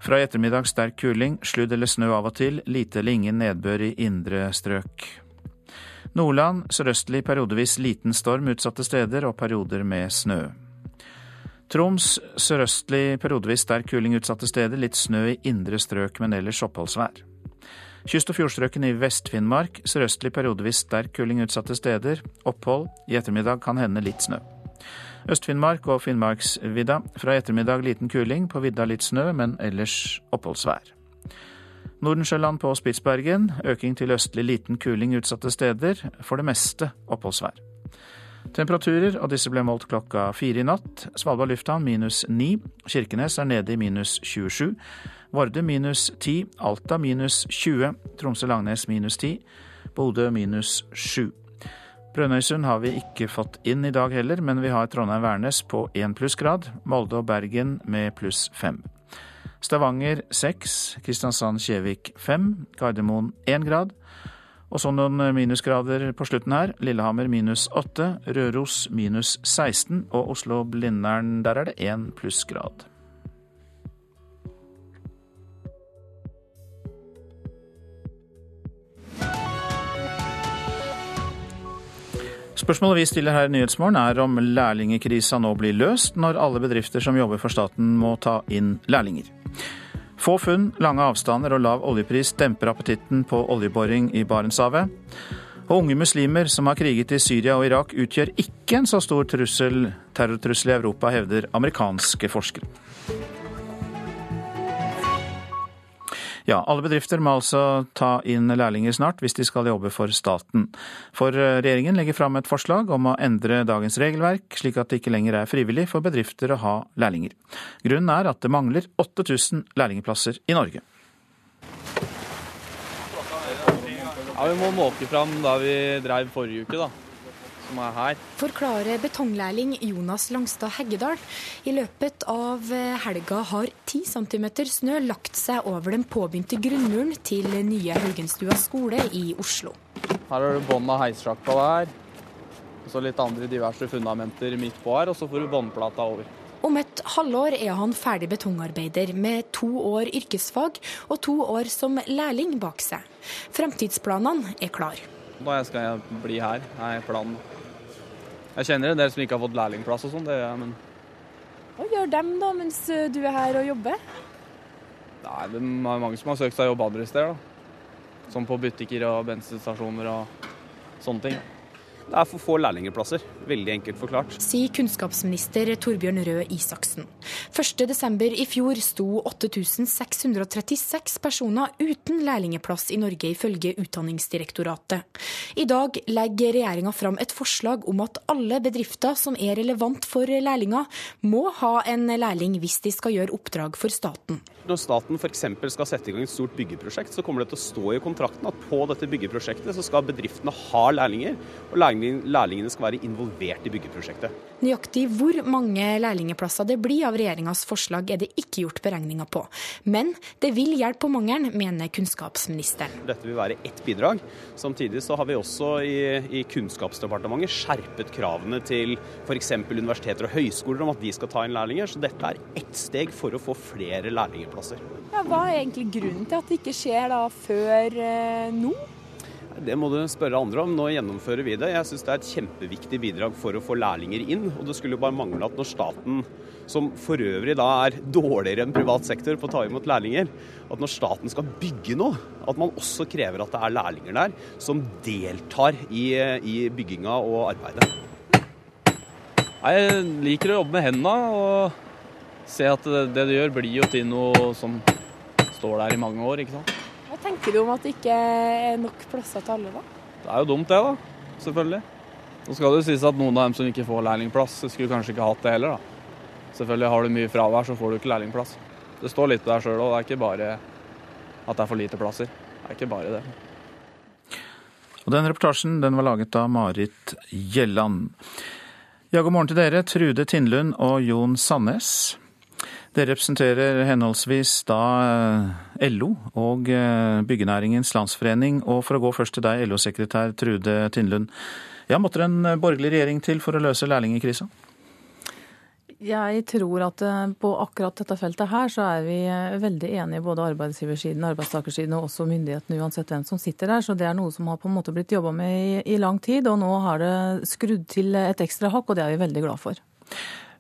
Fra i ettermiddag sterk kuling, sludd eller snø av og til, lite eller ingen nedbør i indre strøk. Nordland sørøstlig periodevis liten storm utsatte steder og perioder med snø. Troms sørøstlig periodevis sterk kuling utsatte steder, litt snø i indre strøk, men ellers oppholdsvær. Kyst- og fjordstrøkene i Vest-Finnmark sørøstlig periodevis sterk kuling utsatte steder, opphold, i ettermiddag kan hende litt snø. Øst-Finnmark og Finnmarksvidda. Fra i ettermiddag liten kuling, på vidda litt snø, men ellers oppholdsvær. Nordensjøland på Spitsbergen. Øking til østlig liten kuling utsatte steder. For det meste oppholdsvær. Temperaturer, og disse ble målt klokka fire i natt. Svalbard lufthavn minus ni. Kirkenes er nede i minus 27. Vardø minus 10. Alta minus 20. Tromsø-Langnes minus 10. Bodø minus 7. Brønnøysund har vi ikke fått inn i dag heller, men vi har Trondheim-Værnes på 1 plussgrad, Molde og Bergen med pluss fem. Stavanger seks, Kristiansand-Kjevik fem, Gardermoen 1 grad. Og så noen minusgrader på slutten her. Lillehammer minus 8, Røros minus 16 og Oslo-Blindern, der er det én plussgrad. Spørsmålet vi stiller her i Nyhetsmorgen er om lærlingkrisa nå blir løst, når alle bedrifter som jobber for staten må ta inn lærlinger. Få funn, lange avstander og lav oljepris demper appetitten på oljeboring i Barentshavet. Og unge muslimer som har kriget i Syria og Irak utgjør ikke en så stor trussel, terrortrussel i Europa, hevder amerikanske forskere. Ja, alle bedrifter må altså ta inn lærlinger snart hvis de skal jobbe for staten. For eh, regjeringen legger fram et forslag om å endre dagens regelverk, slik at det ikke lenger er frivillig for bedrifter å ha lærlinger. Grunnen er at det mangler 8000 lærlingplasser i Norge. Ja, Vi må måke fram da vi dreiv forrige uke, da som er her. Forklarer betonglærling Jonas Langstad Heggedal. I løpet av eh, helga har 10 cm snø lagt seg over den påbegynte grunnmuren til nye Haugenstua skole i Oslo. Her har du bånd av heissjakka der. Og så litt andre diverse fundamenter midt på her, og så får du båndplata over. Om et halvår er han ferdig betongarbeider med to år yrkesfag og to år som lærling bak seg. Fremtidsplanene er klar. Da skal jeg bli her, er planen. Jeg kjenner en del som ikke har fått lærlingplass og sånn, det gjør jeg, men Hva gjør dem da, mens eh, du er her og jobber? Nei, det er mange som har søkt seg jobb andre steder, da. Som på butikker og bensinstasjoner og sånne ting. Det er for få lærlingplasser, veldig enkelt forklart. Sier kunnskapsminister Torbjørn Røe Isaksen. 1.12. i fjor sto 8636 personer uten lærlingeplass i Norge, ifølge Utdanningsdirektoratet. I dag legger regjeringa fram et forslag om at alle bedrifter som er relevant for lærlinger, må ha en lærling hvis de skal gjøre oppdrag for staten. Når staten f.eks. skal sette i gang et stort byggeprosjekt, så kommer det til å stå i kontrakten at på dette byggeprosjektet så skal bedriftene ha lærlinger, og lærlingene skal være involvert i byggeprosjektet. Nøyaktig hvor mange lærlingeplasser det blir av regjeringas forslag er det ikke gjort beregninger på. Men det vil hjelpe på mangelen, mener kunnskapsministeren. Dette vil være ett bidrag. Samtidig så har vi også i, i Kunnskapsdepartementet skjerpet kravene til f.eks. universiteter og høyskoler om at de skal ta inn lærlinger. Så dette er ett steg for å få flere lærlingplasser. Ja, hva er egentlig grunnen til at det ikke skjer da før eh, nå? Det må du spørre andre om. Nå gjennomfører vi det. Jeg syns det er et kjempeviktig bidrag for å få lærlinger inn. Og det skulle jo bare mangle at når staten, som for øvrig da er dårligere enn privat sektor på å ta imot lærlinger, at når staten skal bygge noe, at man også krever at det er lærlinger der som deltar i, i bygginga og arbeidet. Jeg liker å jobbe med hendene. og se at det, du gjør, blir jo til noe som står der i mange år. ikke sant? Hva tenker du om at det ikke er nok plasser til alle, da? Det er jo dumt, det, da. Selvfølgelig. Nå skal det jo sies at noen av dem som ikke får lærlingplass, skulle kanskje ikke hatt det heller, da. Selvfølgelig har du mye fravær, så får du ikke lærlingplass. Det står litt der sjøl òg, det er ikke bare at det er for lite plasser. Det er ikke bare det. Og Den reportasjen den var laget av Marit Gjelland. Ja, god morgen til dere, Trude Tindlund og Jon Sandnes. Dere representerer henholdsvis da eh, LO og eh, Byggenæringens Landsforening. Og for å gå først til deg, LO-sekretær Trude Tindlund. Ja, Måtte det en borgerlig regjering til for å løse lærlingkrisa? Jeg tror at eh, på akkurat dette feltet her så er vi veldig enige, både arbeidsgiversiden, arbeidstakersiden og også myndighetene, uansett hvem som sitter der. Så det er noe som har på en måte blitt jobba med i, i lang tid, og nå har det skrudd til et ekstra hakk, og det er vi veldig glad for.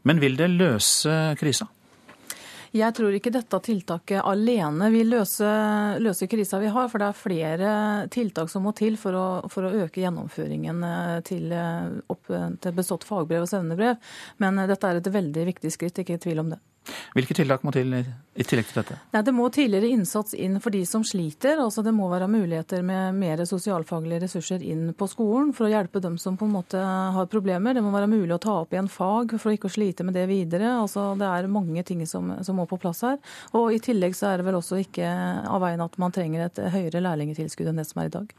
Men vil det løse krisa? Jeg tror ikke dette tiltaket alene vil løse, løse krisa vi har, for det er flere tiltak som må til for å, for å øke gjennomføringen eh, til, eh, opp, til bestått fagbrev og sendebrev. Men eh, dette er et veldig viktig skritt, ikke tvil om det. Hvilke tiltak må til i tillegg til dette? Nei, det må tidligere innsats inn for de som sliter. altså Det må være muligheter med mer sosialfaglige ressurser inn på skolen for å hjelpe dem som på en måte har problemer. Det må være mulig å ta opp igjen fag for å ikke slite med det videre. altså Det er mange ting som, som må på plass her. Og I tillegg så er det vel også ikke av veien at man trenger et høyere lærlingetilskudd enn det som er i dag.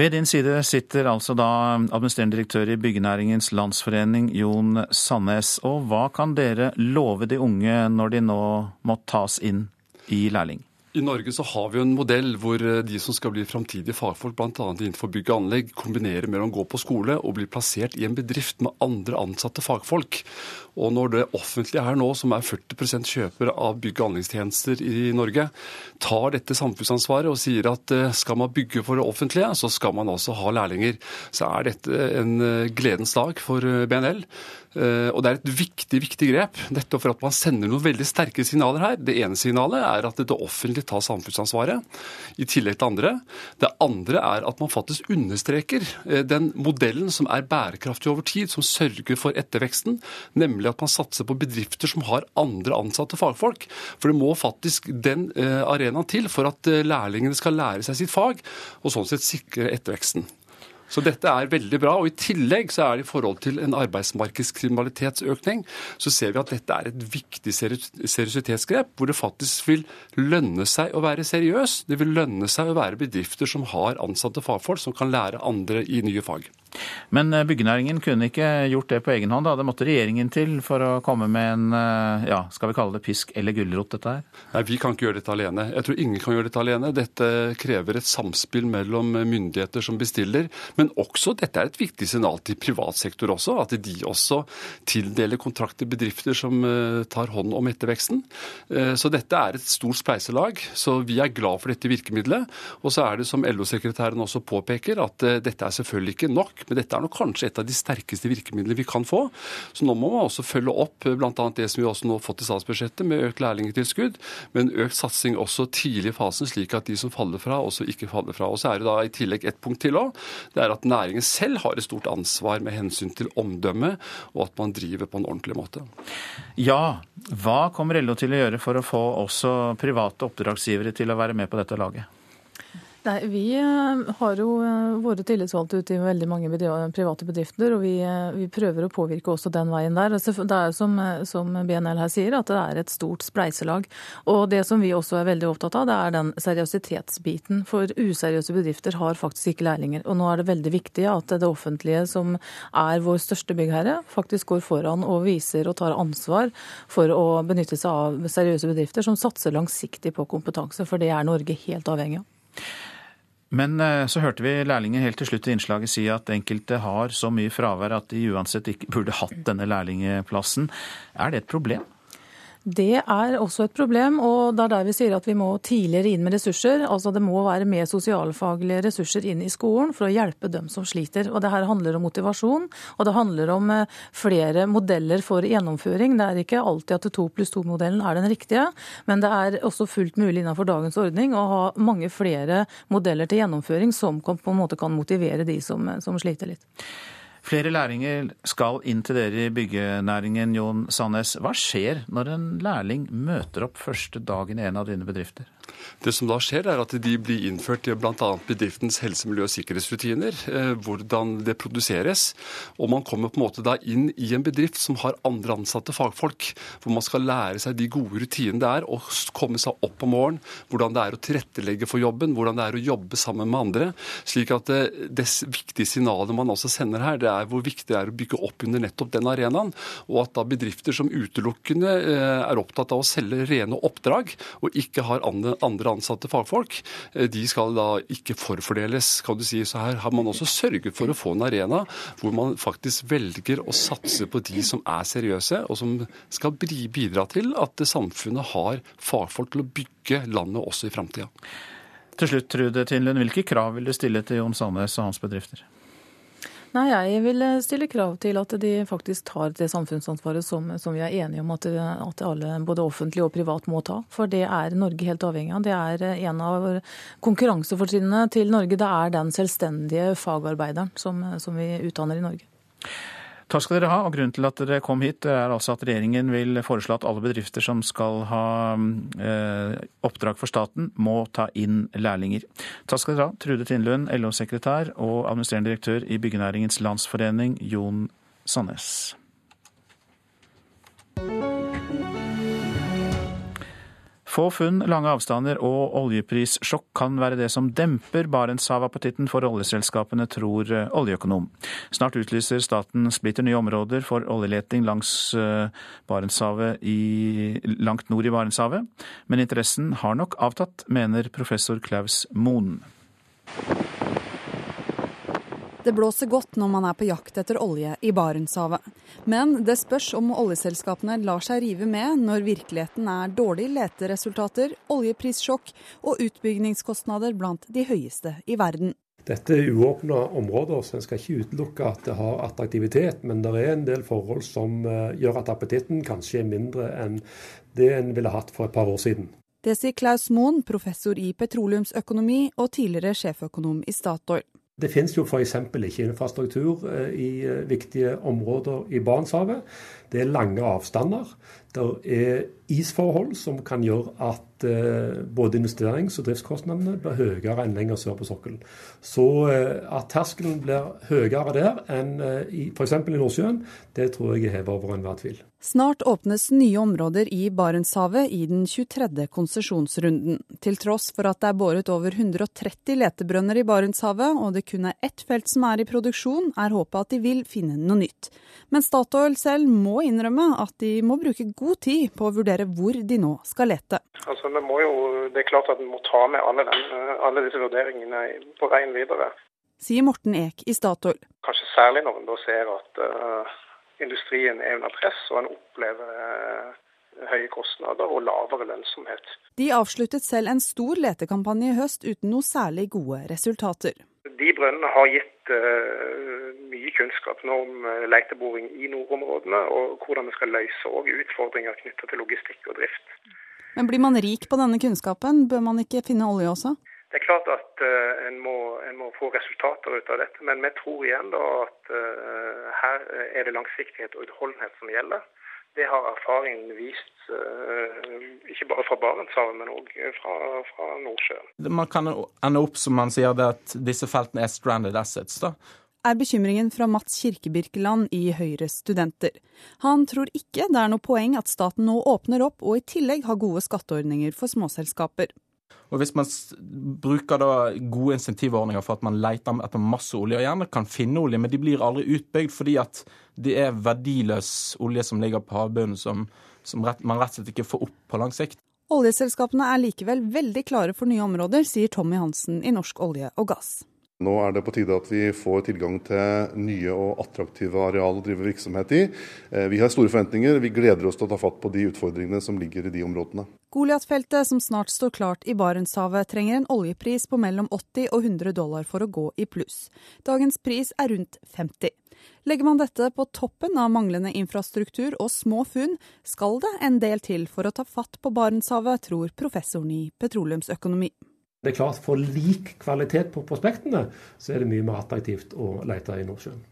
Ved din side sitter altså da administrerende direktør i Byggenæringens Landsforening, Jon Sandnes. Og hva kan dere love de unge når de nå må tas inn i lærling? I Norge så har vi jo en modell hvor eh, de som skal bli framtidige fagfolk, bl.a. innenfor bygg og anlegg, kombinerer mellom å gå på skole og bli plassert i en bedrift med andre ansatte fagfolk. Og når det offentlige her nå, som er 40 kjøper av bygg- og anleggstjenester i Norge, tar dette samfunnsansvaret og sier at eh, skal man bygge for det offentlige, så skal man også ha lærlinger, så er dette en eh, gledens dag for BNL. Og det er et viktig viktig grep, nettopp for at man sender noen veldig sterke signaler her. Det ene signalet er at det offentlige tar samfunnsansvaret, i tillegg til andre. Det andre er at man faktisk understreker eh, den modellen som er bærekraftig over tid, som sørger for etterveksten, nemlig at man satser på bedrifter som har andre ansatte fagfolk. For det må faktisk den eh, arenaen til for at eh, lærlingene skal lære seg sitt fag, og sånn sett sikre etterveksten. Så dette er veldig bra. og I tillegg så er det i forhold til en arbeidsmarkedskriminalitetsøkning, så ser vi at dette er et viktig seriøsitetsgrep, hvor det faktisk vil lønne seg å være seriøs. Det vil lønne seg å være bedrifter som har ansatte fagfolk som kan lære andre i nye fag. Men eh, byggenæringen kunne ikke gjort det på egen hånd, da. Det måtte regjeringen til for å komme med en, eh, ja, skal vi kalle det pisk eller gulrot, dette her? Nei, vi kan ikke gjøre dette alene. Jeg tror ingen kan gjøre dette alene. Dette krever et samspill mellom myndigheter som bestiller, men også dette er et viktig signal til privat sektor også, at de også tildeler kontrakter bedrifter som eh, tar hånd om etterveksten. Så dette er et stort spleiselag. Så vi er glad for dette virkemidlet. Og så er det, som LO-sekretæren også påpeker, at dette er selvfølgelig ikke nok men dette er nok kanskje et av de sterkeste virkemidlene vi kan få. Så nå må man også følge opp eh, bl.a. det som vi også nå har fått i statsbudsjettet, med økt lærlingtilskudd, men økt satsing også tidlig i fasen, slik at de som faller fra, også ikke faller fra. Og så er det da i tillegg et punkt til òg. Det er at næringen selv har et stort ansvar med hensyn til omdømme, og at man driver på en ordentlig måte. Ja, hva kommer LO til å gjøre for å få også private oppdragsgivere til å være med på dette laget? Nei, Vi eh, har jo eh, våre tillitsvalgte ute i veldig mange private bedrifter, og vi, eh, vi, prøver å påvirke også den veien der. Det er som, som, BNL her sier, at det er et stort spleiselag. Og det som vi også er veldig opptatt av, det er den seriøsitetsbiten. For useriøse bedrifter har faktisk ikke lærlinger. Og nå er det veldig viktig at det offentlige, som er vår største byggherre, faktisk går foran og viser og tar ansvar for å benytte seg av seriøse bedrifter som satser langsiktig på kompetanse, for det er Norge helt avhengig av. Men eh, så hørte vi lærlinger helt til slutt i innslaget si at enkelte har så mye fravær at de uansett ikke burde hatt denne lærlingeplassen. Er det et problem? Det er også et problem, og det er der vi sier at vi må tidligere inn med ressurser. Altså Det må være mer sosialfaglige ressurser inn i skolen for å hjelpe dem som sliter. Og Det her handler om motivasjon, og det handler om eh, flere modeller for gjennomføring. Det er ikke alltid at to pluss to-modellen er den riktige, men det er også fullt mulig innenfor dagens ordning å ha mange flere modeller til gjennomføring som på en måte kan motivere de som, som sliter litt. Flere lærlinger skal inn til dere i byggenæringen, Jon Sandnes. Hva skjer når en lærling møter opp første dagen i en av dine bedrifter? Det som da skjer, er at de blir innført i bl.a. bedriftens helse-, miljø- og sikkerhetsrutiner. Eh, hvordan det produseres. Og man kommer på en måte da inn i en bedrift som har andre ansatte fagfolk. Hvor man skal lære seg de gode rutinene det er å komme seg opp om morgenen. Hvordan det er å tilrettelegge for jobben, hvordan det er å jobbe sammen med andre. Slik at det, eh, det viktige signalet man også sender her, det er hvor viktig det er å bygge opp under nettopp den arenaen. Og at da bedrifter som utelukkende eh, er opptatt av å selge rene oppdrag, og ikke har andre andre ansatte fagfolk, eh, de skal da ikke forfordeles. kan du si. Så her har man også sørget for å få en arena hvor man faktisk velger å satse på de som er seriøse, og som skal bidra til at samfunnet har fagfolk til å bygge landet også i framtida. Til slutt, Trude Tindlund, hvilke krav vil du stille til Jon Sandnes og hans bedrifter? Nei, Jeg vil eh, stille krav til at de faktisk tar det samfunnsansvaret som, som vi er enige om at, at, alle, både offentlig og privat, må ta. For det er Norge helt avhengig av. Det er eh, en av konkurransefortrinnene til Norge. Det er den selvstendige fagarbeideren som, som vi utdanner i Norge. Takk skal dere ha. og Grunnen til at dere kom hit, er altså at regjeringen vil foreslå at alle bedrifter som skal ha eh, oppdrag for staten, må ta inn lærlinger. Takk skal dere ha, Trude Tindlund, LO-sekretær og administrerende direktør i Byggenæringens Landsforening, Jon Sandnes. Få funn, lange avstander og oljeprissjokk kan være det som demper Barentshav-appetitten for oljeselskapene, tror eh, oljeøkonom. Snart utlyser staten splitter nye områder for oljeleting langs eh, i, langt nord i Barentshavet, men interessen har nok avtatt, mener professor Klaus Moen. Det blåser godt når man er på jakt etter olje i Barentshavet. Men det spørs om oljeselskapene lar seg rive med når virkeligheten er dårlige leteresultater, oljeprissjokk og utbyggingskostnader blant de høyeste i verden. Dette er uåpna områder, så en skal ikke utelukke at det har attraktivitet. Men det er en del forhold som eh, gjør at appetitten kanskje er mindre enn det en ville hatt for et par år siden. Det sier Klaus Moen, professor i petroleumsøkonomi og tidligere sjeføkonom i Statoil. Det finnes jo f.eks. ikke infrastruktur eh, i eh, viktige områder i Barentshavet. Det er lange avstander. Det er isforhold som kan gjøre at eh, både investerings- og driftskostnadene blir høyere enn lenger sør på sokkelen. Så at terskelen blir høyere der enn f.eks. i Nordsjøen, det tror jeg er hevet over enhver tvil. Snart åpnes nye områder i Barentshavet i den 23. konsesjonsrunden. Til tross for at det er båret over 130 letebrønner i Barentshavet, og det kun er ett felt som er i produksjon, er håpet at de vil finne noe nytt. Men Statoil selv må innrømme at de må bruke god tid på å vurdere hvor de nå skal lete. Altså, jo, det er klart at vi må ta med alle, den, alle disse vurderingene på veien videre. Sier Morten Eek i Statoil. Kanskje særlig når en da ser at uh industrien er under press, og en opplever uh, høye kostnader og lavere lønnsomhet. De avsluttet selv en stor letekampanje i høst uten noe særlig gode resultater. De brønnene har gitt uh, mye kunnskap nå om leiteboring leteboring i nordområdene, og hvordan vi skal løse utfordringer knyttet til logistikk og drift. Men blir man rik på denne kunnskapen, bør man ikke finne olje også? Det er klart at uh, en, må, en, må, få resultater ut av dette, men vi tror igjen da at uh, her er det langsiktighet og utholdenhet som gjelder. Det har erfaringen vist, ikke bare fra Barentshavet, men òg fra, fra, Nordsjøen. Man kan ende opp som man sier det at disse feltene er stranded assets. da. Er bekymringen fra Mats Kirkebirkeland i Høyres studenter. Han tror ikke det er noe poeng at staten nå åpner opp og i tillegg har gode skatteordninger for småselskaper. Og Hvis man bruker da gode insentivordninger for at man leter etter masse olje, og gjerne kan finne olje, men de blir aldri utbygd fordi at det er verdiløs olje som ligger på havbunnen, som, som rett, man rett og slett ikke får opp på lang sikt. Oljeselskapene er likevel veldig klare for nye områder, sier Tommy Hansen i Norsk olje og gass. Nå er det på tide at vi får tilgang til nye og attraktive areal å drive virksomhet i. Eh, vi har store forventninger. Vi gleder oss til å ta fatt på de utfordringene som ligger i de områdene. Goliat-feltet, som snart står klart i Barentshavet, trenger en oljepris på mellom 80 og 100 dollar for å gå i pluss. Dagens pris er rundt 50. Legger man dette på toppen av manglende infrastruktur og små funn, skal det en del til for å ta fatt på Barentshavet, tror professoren i petroleumsøkonomi. Det er klart, For lik kvalitet på prospektene, så er det mye mer attraktivt å lete i Nordsjøen.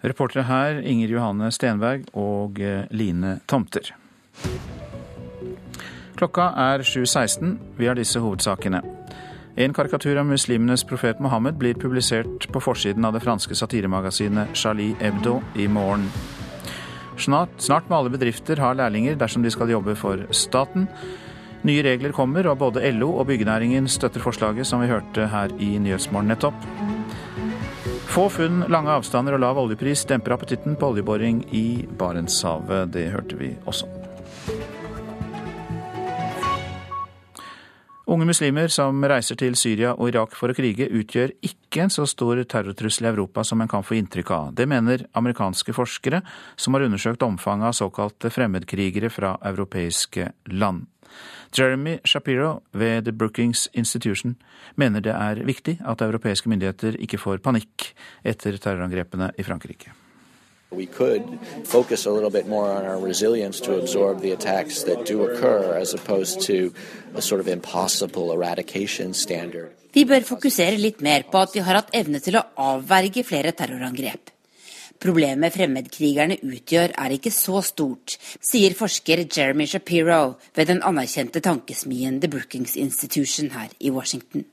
Reportere her Inger Johanne Stenberg og eh, Line Tomter. Klokka er 7.16. Vi har disse hovedsakene. En karikatur av muslimenes profet Mohammed blir publisert på forsiden av det franske satiremagasinet Charlie Hebdo i morgen. Snart, snart må alle bedrifter ha lærlinger dersom de skal jobbe for staten. Nye regler kommer, og både LO og byggenæringen støtter forslaget, som vi hørte her i Nyhetsmorgen nettopp. Få funn, lange avstander og lav oljepris demper appetitten på oljeboring i Barentshavet. Det hørte vi også. Unge muslimer som reiser til Syria og Irak for å krige, utgjør ikke en så stor terrortrussel i Europa som en kan få inntrykk av. Det mener amerikanske forskere som har undersøkt omfanget av såkalte fremmedkrigere fra europeiske land. Jeremy Shapiro ved The Brookings Institution mener det er viktig at europeiske myndigheter ikke får panikk etter terrorangrepene i Frankrike. We could focus a little bit more on our resilience to absorb the attacks that do occur, as opposed to a sort of impossible eradication standard. Vi bør fokusere litt mer på at vi har hatt evne til å avverge flere terrorangrep. Problemet fremmedkrigerne utgjør er ikke så stort, sier forsker Jeremy Shapiro ved den anerkjente tankesmien The Brookings Institution her i Washington.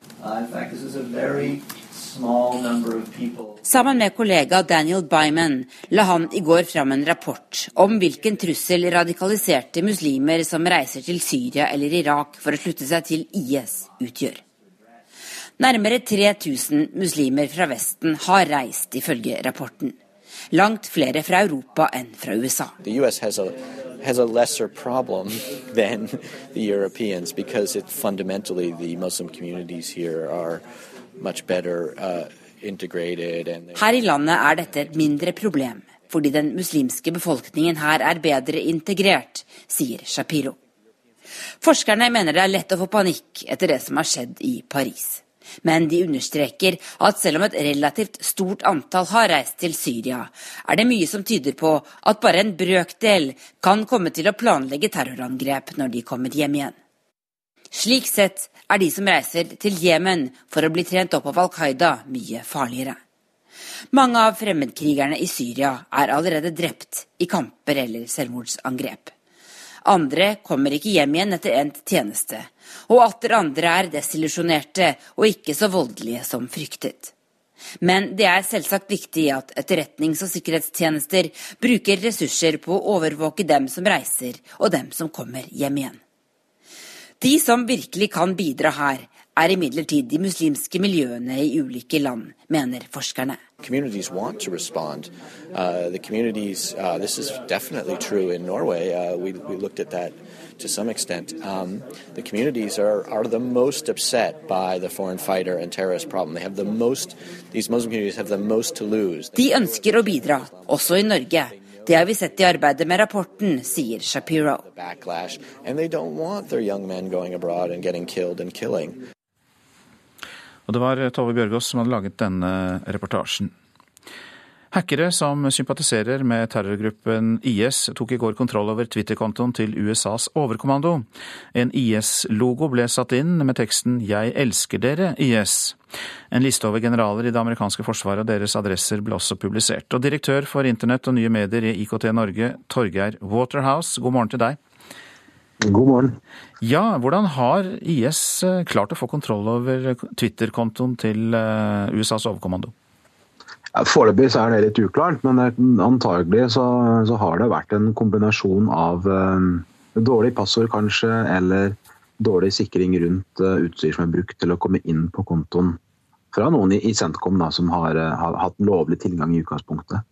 Sammen med kollega Daniel Byman la han i går fram en rapport om hvilken trussel radikaliserte muslimer som reiser til Syria eller Irak for å slutte seg til IS, utgjør. Nærmere 3000 muslimer fra Vesten har reist, ifølge rapporten langt flere fra Europa enn fra USA. has a lesser problem than the Europeans because it fundamentally the Muslim communities here are much better uh, integrated. Her i landet er dette et mindre problem, fordi den muslimske befolkningen her er bedre integrert, sier Shapiro. Forskerne mener det er lett å få panikk etter det som har skjedd i Paris. Men de understreker at selv om et relativt stort antall har reist til Syria, er det mye som tyder på at bare en brøkdel kan komme til å planlegge terrorangrep når de kommer hjem igjen. Slik sett er de som reiser til Jemen for å bli trent opp av Al Qaida, mye farligere. Mange av fremmedkrigerne i Syria er allerede drept i kamper eller selvmordsangrep. Andre kommer ikke hjem igjen etter endt tjeneste, og atter andre er desillusjonerte og ikke så voldelige som fryktet. Men det er selvsagt viktig at etterretnings- og sikkerhetstjenester bruker ressurser på å overvåke dem som reiser og dem som kommer hjem igjen. De som virkelig kan bidra her, er imidlertid de muslimske miljøene i ulike land, mener forskerne. Communities want to respond. Uh, the communities, uh, this is definitely true in Norway. Uh, we, we looked at that to some extent. Um, the communities are, are the most upset by the foreign fighter and terrorist problem. They have the most, these Muslim communities have the most to lose. De ønsker å bidra, også i Norge. Det har vi sett i arbeidet med rapporten, sier Shapiro. Backlash, and they don't want their young men going abroad and getting killed and killing. Og det var Tove Bjørgaas som hadde laget denne reportasjen. Hackere som sympatiserer med terrorgruppen IS, tok i går kontroll over Twitter-kontoen til USAs overkommando. En IS-logo ble satt inn med teksten 'Jeg elsker dere, IS'. En liste over generaler i det amerikanske forsvaret og deres adresser ble også publisert. Og direktør for internett og nye medier i IKT Norge, Torgeir Waterhouse, god morgen til deg. God morgen. Ja, hvordan har IS klart å få kontroll over Twitter-kontoen til USAs overkommando? Foreløpig er det litt uklart, men antagelig så, så, har det vært en kombinasjon av uh, dårlig passord kanskje, eller dårlig sikring rundt uh, utstyr som er brukt til å komme inn på kontoen fra noen i, i Centcom da, som har, uh, har, hatt lovlig tilgang i utgangspunktet.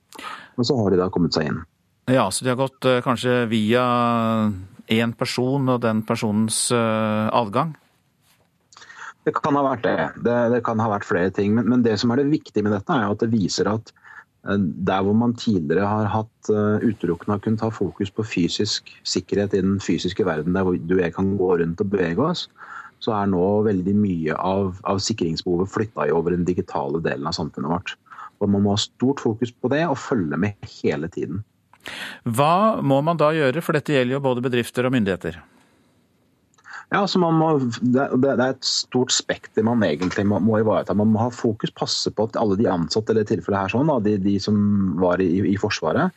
Og så har de da kommet seg inn. Ja, så de har gått kanskje via én person og den personens adgang? Det kan ha vært det. Det, det kan ha vært flere ting. Men, men, det som er det viktige med dette, er at det viser at der hvor man tidligere har hatt uh, utelukkende har kunnet ha fokus på fysisk sikkerhet i den fysiske verden, der du og jeg kan gå rundt og bevege oss, så er nå veldig mye av, av sikringsbehovet flytta over den digitale delen av samfunnet vårt. Og Man må ha stort fokus på det og følge med hele tiden. Hva må man da gjøre, for dette gjelder jo både bedrifter og myndigheter? Ja, altså må, det, er et stort spekter man egentlig må, må, ivareta. Man må ha fokus, passe på at alle de ansatte eller tilfellet her sånn, de, de, som var i, i, Forsvaret,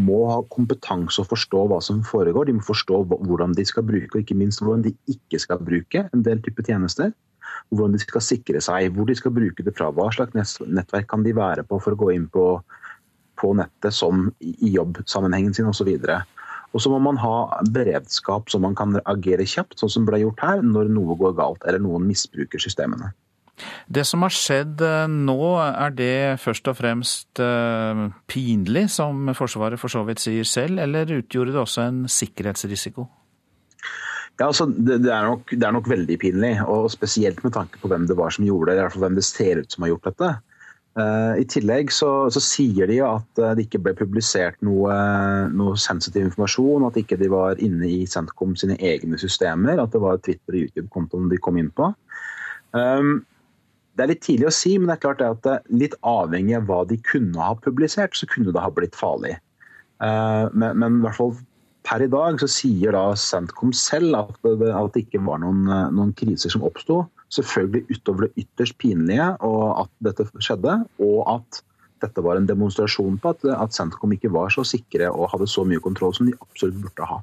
må ha kompetanse og forstå hva som foregår. De må forstå hvordan de skal bruke, og ikke minst hvordan de ikke skal bruke en del typer tjenester. Hvordan de skal sikre seg, hvor de skal bruke det fra. Hva slags nettverk kan de være på for å gå inn på, på nettet som i jobbsammenhengen sin osv. Og så må man ha beredskap så man kan agere kjapt, sånn som ble gjort her, når noe går galt eller noen misbruker systemene. Det som har skjedd eh, nå, er det først og fremst eh, pinlig, som Forsvaret for så vidt sier selv, eller utgjorde det også en sikkerhetsrisiko? Ja, altså, det, det, er nok, det, er nok, veldig pinlig, og spesielt med tanke på hvem det var som gjorde det. i hvert fall hvem det ser ut som har gjort dette. Eh, I tillegg så, så, sier de at eh, det ikke ble publisert noe, noe sensitiv informasjon, at ikke de var inne i Centcom sine egne systemer, at det var Twitter- og YouTube-kontoen de kom inn på. Um, det er litt tidlig å si, men det er klart at litt avhengig av hva de kunne ha publisert, så kunne det ha blitt farlig. Uh, men, men, i hvert fall per i dag så sier da Centcom selv at det, at det ikke var noen, noen kriser som oppsto selvfølgelig utover det ytterst pinlige og at dette skjedde, og at dette var en demonstrasjon på at, at Centcom ikke var så sikre og hadde så mye kontroll som de absolutt burde ha.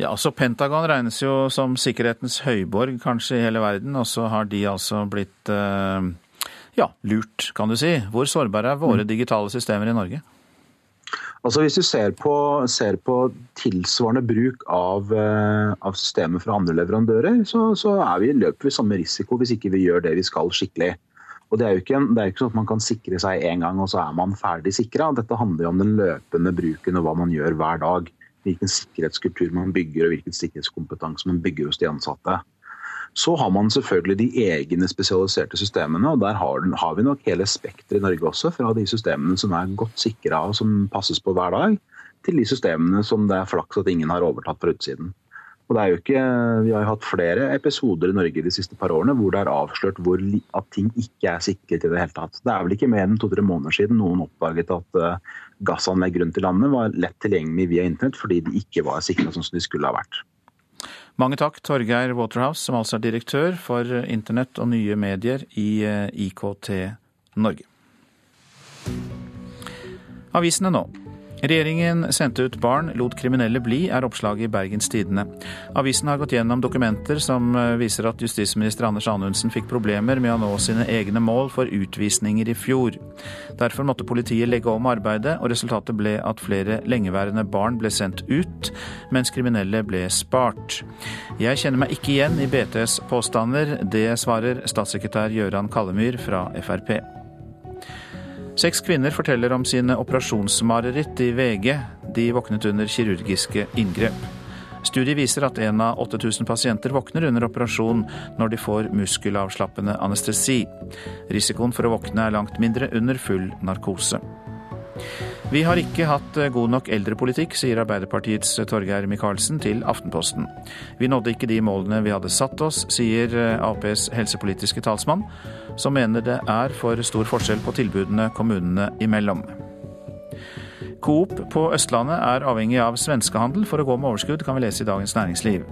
Ja, så Pentagon regnes jo som sikkerhetens høyborg kanskje i hele verden, og så har de altså blitt eh, ja, lurt, kan du si. Hvor sårbare er våre mm. digitale systemer i Norge? Altså Hvis du ser på, ser på tilsvarende bruk av, uh, av, systemet fra andre leverandører, så, så vi, løper vi samme risiko hvis ikke vi gjør det vi skal skikkelig. Og Det er jo ikke, det er ikke sånn at man kan sikre seg én gang og så er man ferdig sikra. Dette handler jo om den løpende bruken og hva man gjør hver dag. Hvilken sikkerhetskultur man bygger og hvilken sikkerhetskompetanse man bygger hos de ansatte. Så har man selvfølgelig de egne spesialiserte systemene, og der har, har vi nok hele spekteret i Norge også. Fra de systemene som er godt sikra og som passes på hver dag, til de systemene som det er flaks at ingen har overtatt fra utsiden. Og det er jo ikke, Vi har jo hatt flere episoder i Norge de siste par årene hvor det er avslørt hvor, at ting ikke er sikret i det hele tatt. Det er vel ikke mer enn to-tre måneder siden noen oppdaget at uh, gassanlegg rundt i landet var lett tilgjengelig via internett fordi de ikke var sikra sånn som de skulle ha vært. Mange takk, Torgeir Waterhouse, som altså er direktør for internett og nye medier i eh, IKT Norge. Avisene nå. Regjeringen sendte ut barn, lot kriminelle bli, er oppslaget i Bergens Tidende. Avisen har gått gjennom dokumenter som eh, viser at justisminister Anders Anundsen fikk problemer med å nå sine egne mål for utvisninger i fjor. Derfor måtte politiet legge om arbeidet, og resultatet ble at flere lengeværende barn ble sendt ut, mens kriminelle ble spart. Jeg kjenner meg ikke igjen i BTs påstander, det svarer statssekretær Gøran Kallemyr fra Frp. Seks kvinner forteller om sine operasjonsmareritt i VG. De våknet under kirurgiske inngrep. Studiet viser at en av 8000 pasienter våkner under operasjon når de får muskelavslappende anestesi. Risikoen for å våkne er langt mindre under full narkose. Vi har ikke hatt eh, god nok eldrepolitikk, sier Arbeiderpartiets Torgeir Micaelsen til Aftenposten. Vi nådde ikke de målene vi hadde satt oss, sier eh, Aps helsepolitiske talsmann, som mener det er for stor forskjell på tilbudene kommunene imellom. Coop på Østlandet er avhengig av svenskehandel for å gå med overskudd, kan vi lese i Dagens Næringsliv.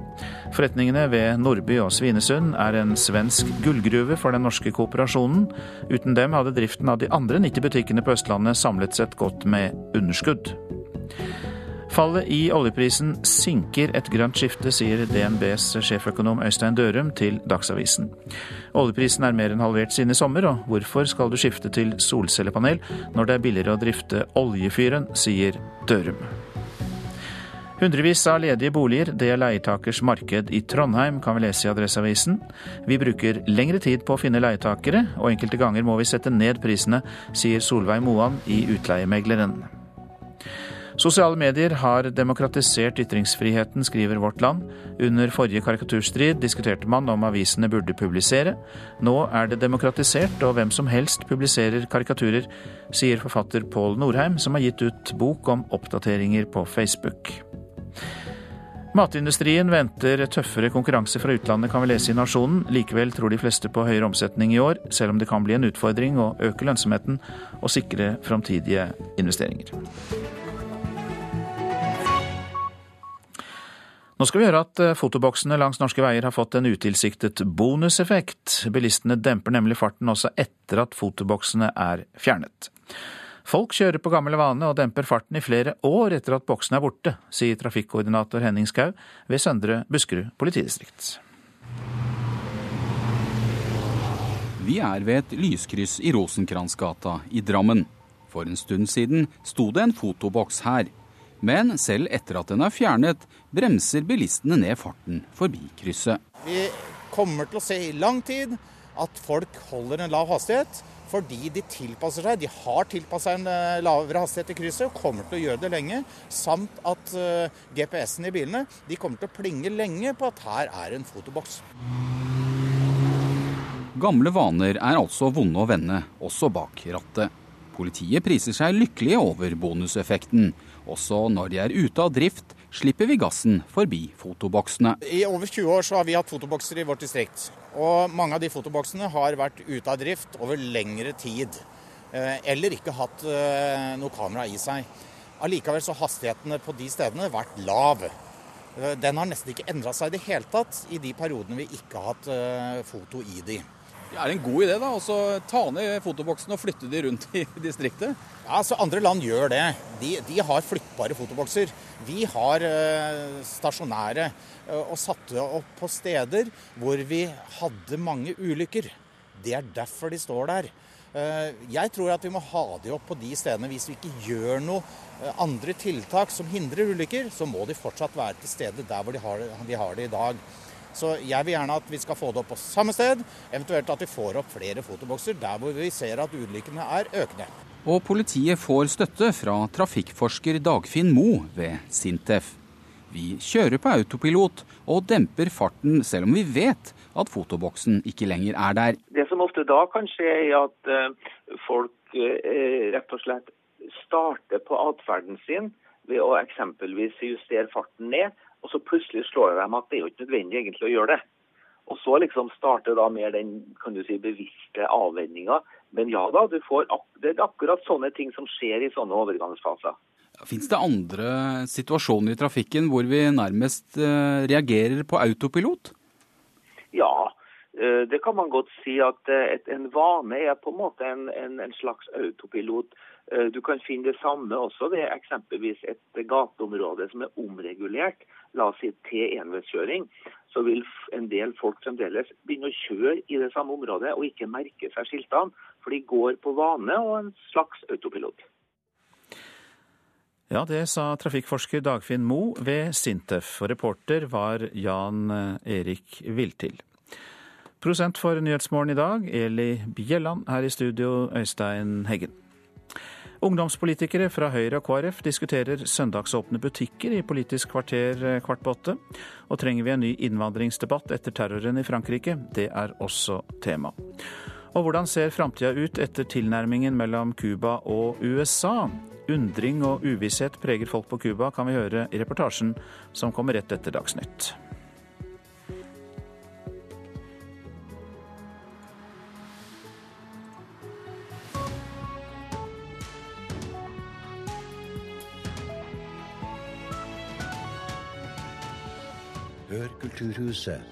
Forretningene ved Nordby og Svinesund er en svensk gullgruve for den norske kooperasjonen. Uten dem hadde driften av de andre 90 butikkene på Østlandet samlet sett gått med underskudd. Fallet i oljeprisen sinker et grønt skifte, sier DNBs sjeføkonom Øystein Dørum til Dagsavisen. Oljeprisen er mer enn halvert siden i sommer, og hvorfor skal du skifte til solcellepanel når det er billigere å drifte oljefyren, sier Dørum. Hundrevis av ledige boliger, det er leietakers marked i Trondheim, kan vi lese i Adresseavisen. Vi bruker lengre tid på å finne leietakere, og enkelte ganger må vi sette ned prisene, sier Solveig Moan i Utleiemegleren. Sosiale medier har demokratisert ytringsfriheten, skriver Vårt Land. Under forrige karikaturstrid diskuterte man om avisene burde publisere. Nå er det demokratisert, og hvem som helst publiserer karikaturer, sier forfatter Pål Norheim, som har gitt ut bok om oppdateringer på Facebook. Matindustrien venter tøffere konkurranse fra utlandet, kan vi lese i Nasjonen. Likevel tror de fleste på høyere omsetning i år, selv om det kan bli en utfordring å øke lønnsomheten og sikre framtidige investeringer. Nå skal vi høre at eh, fotoboksene langs norske veier har fått en utilsiktet bonuseffekt. Bilistene demper nemlig farten også etter at fotoboksene er fjernet. Folk kjører på gammel vane og demper farten i flere år etter at boksene er borte, sier trafikkoordinator Henning Skau ved Søndre Buskerud politidistrikt. Vi er ved et lyskryss i Rosenkransgata i Drammen. For en stund siden sto det en fotoboks her. Men selv etter at den er fjernet, bremser bilistene ned farten forbi krysset. Vi kommer til å se i lang tid at folk holder en lav hastighet fordi de tilpasser seg. De har tilpasset seg en eh, lavere hastighet i krysset og kommer til å gjøre det lenge. Samt at eh, GPS-en i bilene de kommer til å plinge lenge på at her er en fotoboks. Gamle vaner er altså vonde å vende, også bak rattet. Politiet priser seg lykkelige over bonuseffekten. Også når de er ute av drift, slipper vi gassen forbi fotoboksene. I over 20 år har vi hatt fotobokser i vårt distrikt. Og mange av de fotoboksene har vært ute av drift over lengre tid. Eh, eller ikke hatt eh, noe kamera i seg. Allikevel så har hastighetene på de stedene vært lav. Eh, den har nesten ikke endra seg i det hele tatt i de periodene vi ikke har hatt foto i de. Er det en god idé da, å ta ned fotoboksene og flytte de rundt i distriktet? Ja, altså Andre land gjør det. De, de har flyttbare fotobokser. Vi har eh, stasjonære uh, og satte opp på steder hvor vi hadde mange ulykker. Det er derfor de står der. Uh, jeg tror at vi må ha de opp på de stedene. Hvis vi ikke gjør noe andre tiltak som hindrer ulykker, så må de fortsatt være til stede der hvor de har, de har det i dag. Så jeg vil gjerne at vi skal få det opp på samme sted, eventuelt at vi får opp flere fotobokser der hvor vi ser at ulykkene er økende. Og politiet får støtte fra trafikkforsker Dagfinn Mo ved Sintef. Vi kjører på autopilot og demper farten selv om vi vet at fotoboksen ikke lenger er der. Det som ofte da kan skje, er at eh, folk eh, rett og slett starter på atferden sin ved å eksempelvis justere farten ned og så plutselig slår det dem at det er jo ikke nødvendig egentlig å gjøre det. Og så liksom starter da mer den kan du si, bevisste avveininga. Men ja da, du får, det er akkurat sånne ting som skjer i sånne overgangsfaser. Fins det andre situasjoner i trafikken hvor vi nærmest eh, reagerer på autopilot? Ja, det kan man godt si at eh, en vane er på en måte en, en, en slags autopilot. Du kan finne det samme også ved eksempelvis et gateområde som er omregulert, la oss si til enveiskjøring. Så vil en del folk fremdeles begynne å kjøre i det samme området og ikke merke seg skiltene, for de går på vane og en slags autopilot. Ja, det sa trafikkforsker Dagfinn Mo ved Sintef, og reporter var Jan eh, Erik Viltil. Prosent for Nyhetsmorgen i dag, Eli Bjelland. Her i studio, Øystein Heggen. Ungdomspolitikere fra Høyre og KrF diskuterer søndagsåpne butikker i Politisk kvarter eh, kvart på åtte. Og trenger vi en ny innvandringsdebatt etter terroren i Frankrike? Det er også tema. Og hvordan ser framtida ut etter tilnærmingen mellom Cuba og USA? Undring og uvisshet preger folk på Cuba, kan vi høre i reportasjen som kommer rett etter Dagsnytt. Hør Kulturhuset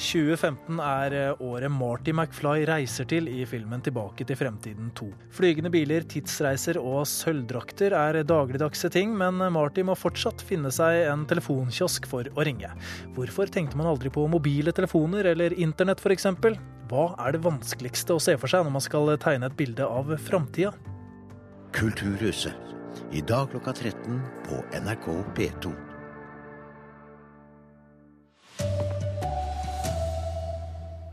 2015 er eh, året Marty McFly reiser til i filmen Tilbake til fremtiden 2. Flygende biler, tidsreiser og sølvdrakter er dagligdagse ting, men Marty må fortsatt finne seg en telefonkiosk for å ringe. Hvorfor tenkte man aldri på mobile telefoner eller internett f.eks.? Hva er det vanskeligste å se for seg når man skal tegne et bilde av framtida? Kulturhuset, i dag klokka 13 på NRK P2.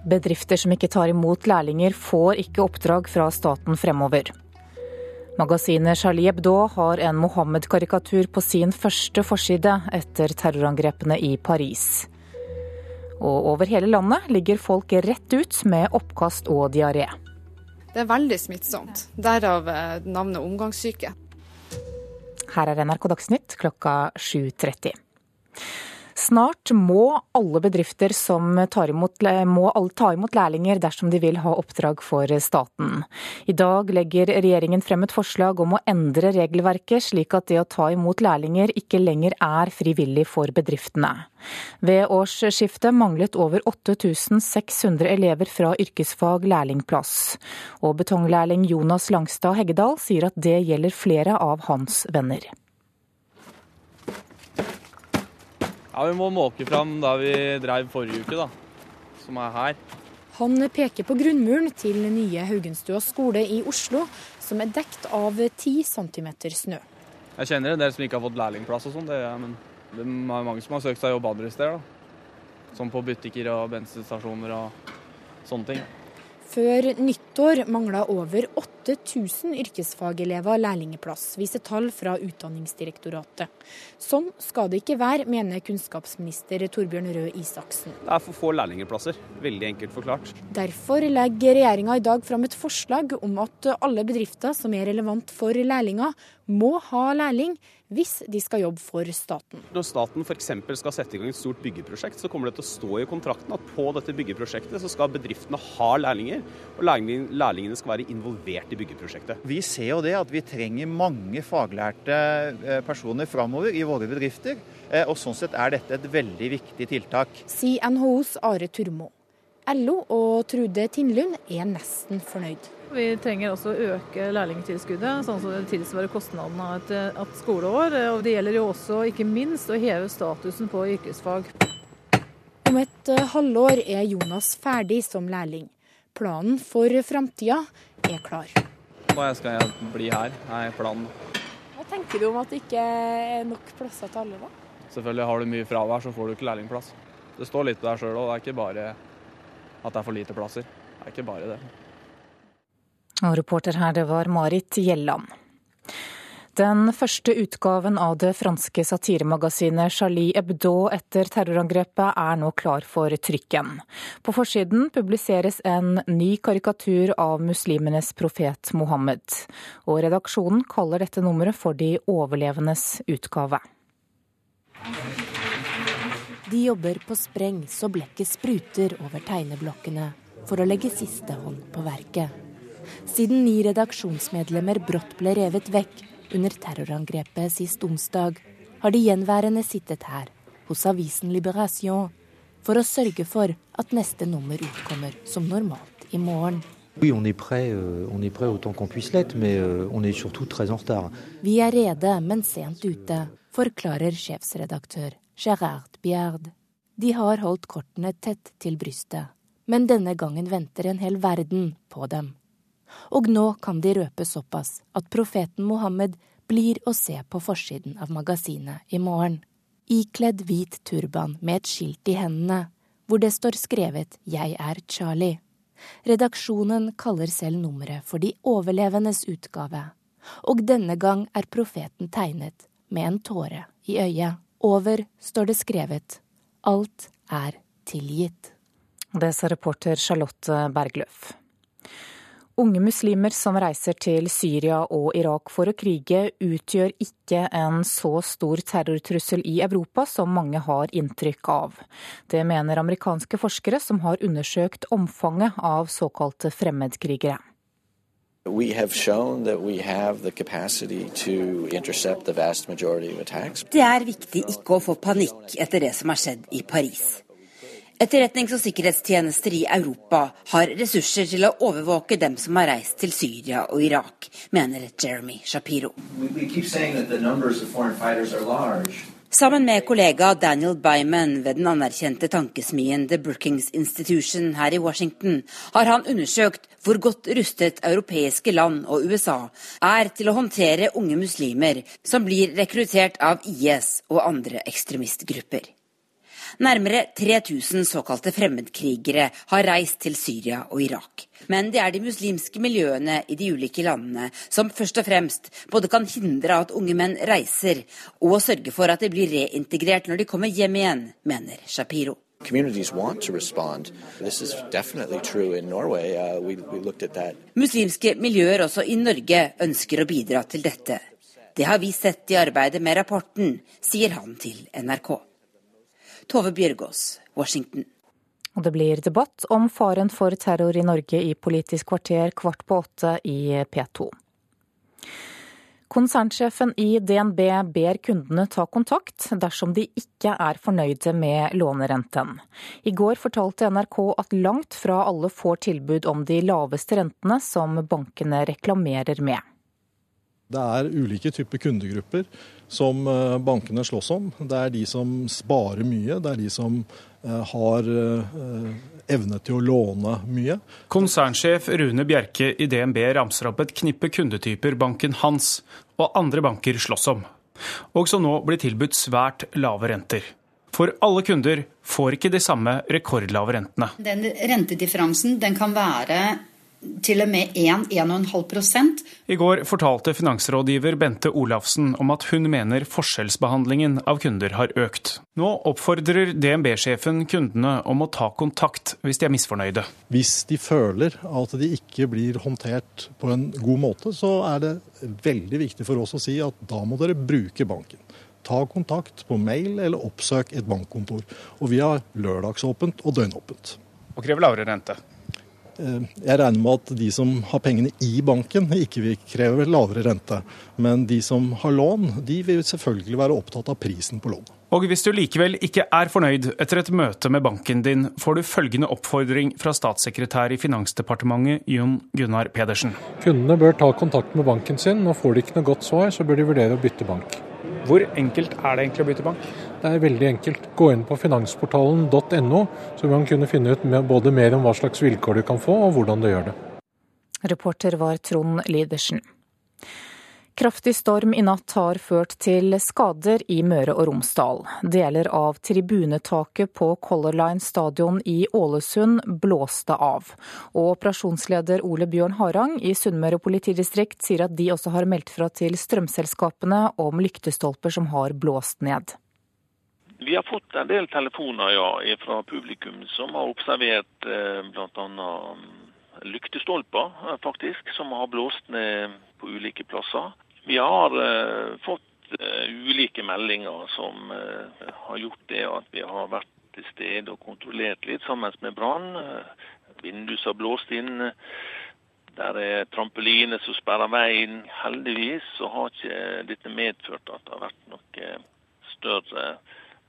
Bedrifter som ikke tar imot lærlinger, får ikke oppdrag fra staten fremover. Magasinet Charlie Hebdo har en Mohammed-karikatur på sin første forside etter terrorangrepene i Paris. Og over hele landet ligger folk rett ut med oppkast og diaré. Det er veldig smittsomt. Derav eh, navnet omgangssyke. Her er NRK Dagsnytt klokka 7.30. Snart må alle bedrifter som tar imot, må ta imot lærlinger dersom de vil ha oppdrag for staten. I dag legger regjeringen frem et forslag om å endre regelverket, slik at det å ta imot lærlinger ikke lenger er frivillig for bedriftene. Ved årsskiftet manglet over 8600 elever fra yrkesfag lærlingplass. Og betonglærling Jonas Langstad Heggedal sier at det gjelder flere av hans venner. Ja, Vi må måke fram da vi dreiv forrige uke, da. Som er her. Han peker på grunnmuren til nye Haugenstua skole i Oslo, som er dekt av 10 cm snø. Jeg kjenner en del som ikke har fått lærlingplass og sånn, men det er mange som har søkt seg jobb andre steder. da. Som på butikker og bensinstasjoner og sånne ting. Før nyttår mangla over 8000 yrkesfagelever lærlingeplass, viser tall fra Utdanningsdirektoratet. Sånn skal det ikke være, mener kunnskapsminister Torbjørn Røe Isaksen. Det er for få lærlingplasser, veldig enkelt forklart. Derfor legger regjeringa i dag fram et forslag om at alle bedrifter som er relevant for lærlinger, må ha lærling hvis de skal jobbe for staten. Når staten f.eks. skal sette i gang et stort byggeprosjekt, så kommer det til å stå i kontrakten at på dette byggeprosjektet så skal bedriftene ha lærlinger, og lærlingene skal være involvert i byggeprosjektet. Vi ser jo det at vi trenger mange faglærte eh, personer framover i våre bedrifter, eh, og sånn sett er dette et veldig viktig tiltak. Sier NHOs Are Turmo. LO og Trude Tindlund er nesten fornøyd. Vi trenger også å øke lærlingtilskuddet, sånn som det tilsvarer kostnadene av et, et, skoleår. Og det gjelder jo også ikke minst å heve statusen på yrkesfag. Om et halvår er Jonas ferdig som lærling. Planen for framtida er klar. Hva skal jeg bli her, er planen. Hva tenker du om at det ikke er nok plasser til alle, da? Selvfølgelig Har du mye fravær, så får du ikke lærlingplass. Det står litt der sjøl òg. Det er ikke bare at det er for lite plasser. Det er ikke bare det. Og reporter her, det var Marit Gjelland. Den første utgaven av det franske satiremagasinet Charlie Hebdo etter terrorangrepet er nå klar for trykken. På forsiden publiseres en ny karikatur av muslimenes profet Mohammed. Og redaksjonen kaller dette nummeret for de overlevendes utgave. De jobber på spreng så blekket spruter over tegneblokkene for å legge siste hånd på verket. Siden ni redaksjonsmedlemmer brått ble revet vekk, under terrorangrepet sist onsdag, har de gjenværende sittet her, hos avisen Liberation, for å sørge for at neste nummer utkommer som normalt i morgen. Euh, euh. Vi er rede, men sent ute, forklarer sjefsredaktør Gerard Biard. De har holdt kortene tett til brystet, men denne gangen venter en hel verden på dem. Og nå kan de røpe såpass at profeten Mohammed blir å se på forsiden av magasinet i morgen. Ikledd hvit turban med et skilt i hendene, hvor det står skrevet 'Jeg er Charlie'. Redaksjonen kaller selv nummeret for de overlevendes utgave, og denne gang er profeten tegnet med en tåre i øyet. Over står det skrevet Alt er tilgitt. Det sa reporter Charlotte Bergløff. Unge muslimer som reiser til Syria og Irak for å krige, utgjør ikke en så stor terrortrussel i Europa som mange har inntrykk av. Det mener amerikanske forskere som har undersøkt omfanget av såkalte fremmedkrigere. Det er viktig ikke å få panikk etter det som har skjedd i Paris. Etterretnings- og sikkerhetstjenester i Europa har ressurser til å overvåke dem som har reist til Syria og Irak, mener Jeremy Shapiro. Sammen med kollega Daniel Byman ved den anerkjente tankesmien The Brookings Institution her i Washington, har han undersøkt hvor godt rustet europeiske land og USA er til å håndtere unge muslimer som blir rekruttert av IS og andre ekstremistgrupper. Nærmere 3000 såkalte fremmedkrigere har reist til Syria og Irak. Men det er de muslimske miljøene i de ulike landene som først og fremst både kan hindre at unge menn reiser, og sørge for at de blir reintegrert når de kommer hjem igjen, mener Shapiro. Muslimske miljøer også i Norge ønsker å bidra til dette. Det har vi sett i arbeidet med rapporten, sier han til NRK. Tove Bjørgaas, Washington. Og det blir debatt om faren for terror i Norge i Politisk kvarter kvart på åtte i P2. Konsernsjefen i DNB ber kundene ta kontakt dersom de ikke er fornøyde med lånerenten. I går fortalte NRK at langt fra alle får tilbud om de laveste rentene som bankene reklamerer med. Det er ulike typer kundegrupper som eh, bankene slåss om. Det er de som sparer mye, det er de som eh, har eh, evne til å låne mye. Konsernsjef Rune Bjerke i DNB ramser opp et knippe kundetyper banken hans og andre banker slåss om, og som nå blir tilbudt svært lave renter. For alle kunder får ikke de samme rekordlave rentene. Den rentedifferansen den kan være til og med 1-1,5 I går fortalte finansrådgiver Bente Olafsen om at hun mener forskjellsbehandlingen av kunder har økt. Nå oppfordrer DNB-sjefen kundene om å ta kontakt hvis de er misfornøyde. Hvis de føler at de ikke blir håndtert på en god måte, så er det veldig viktig for oss å si at da må dere bruke banken. Ta kontakt på mail eller oppsøk et bankkontor. Og vi har lørdagsåpent og døgnåpent. Og krever lavere rente. Eh, jeg regner med at de som har pengene i banken, ikke vil kreve lavere rente. Men de som har lån, de vil selvfølgelig være opptatt av prisen på lånet. Og hvis du likevel ikke er fornøyd etter et møte med banken din, får du følgende oppfordring fra statssekretær i Finansdepartementet Jon Gunnar Pedersen. Kundene bør ta kontakt med banken sin, og får de ikke noe godt svar, så bør de vurdere å bytte bank. Hvor enkelt er det egentlig å bytte bank? Det er veldig enkelt. Gå inn på finansportalen.no, så vil man kunne finne ut både mer om hva slags vilkår du kan få, og hvordan du gjør det. Reporter var Trond Lidersen. Kraftig storm i natt har ført til skader i Møre og Romsdal. Deler av tribunetaket på Color Line stadion i Ålesund blåste av. Og operasjonsleder Ole Bjørn Harang i Sunnmøre politidistrikt sier at de også har meldt fra til strømselskapene om lyktestolper som har blåst ned. Vi har fått en del telefoner ja, fra publikum som har observert eh, bl.a. Mm, lyktestolper faktisk, som har blåst ned på ulike plasser. Vi har uh, fått uh, ulike meldinger som uh, har gjort det at vi har vært til stede og kontrollert litt sammen med brann. Vindus har blåst inn. Der er trampoline som sperrer veien. Heldigvis så har ikke dette medført at det har vært noe større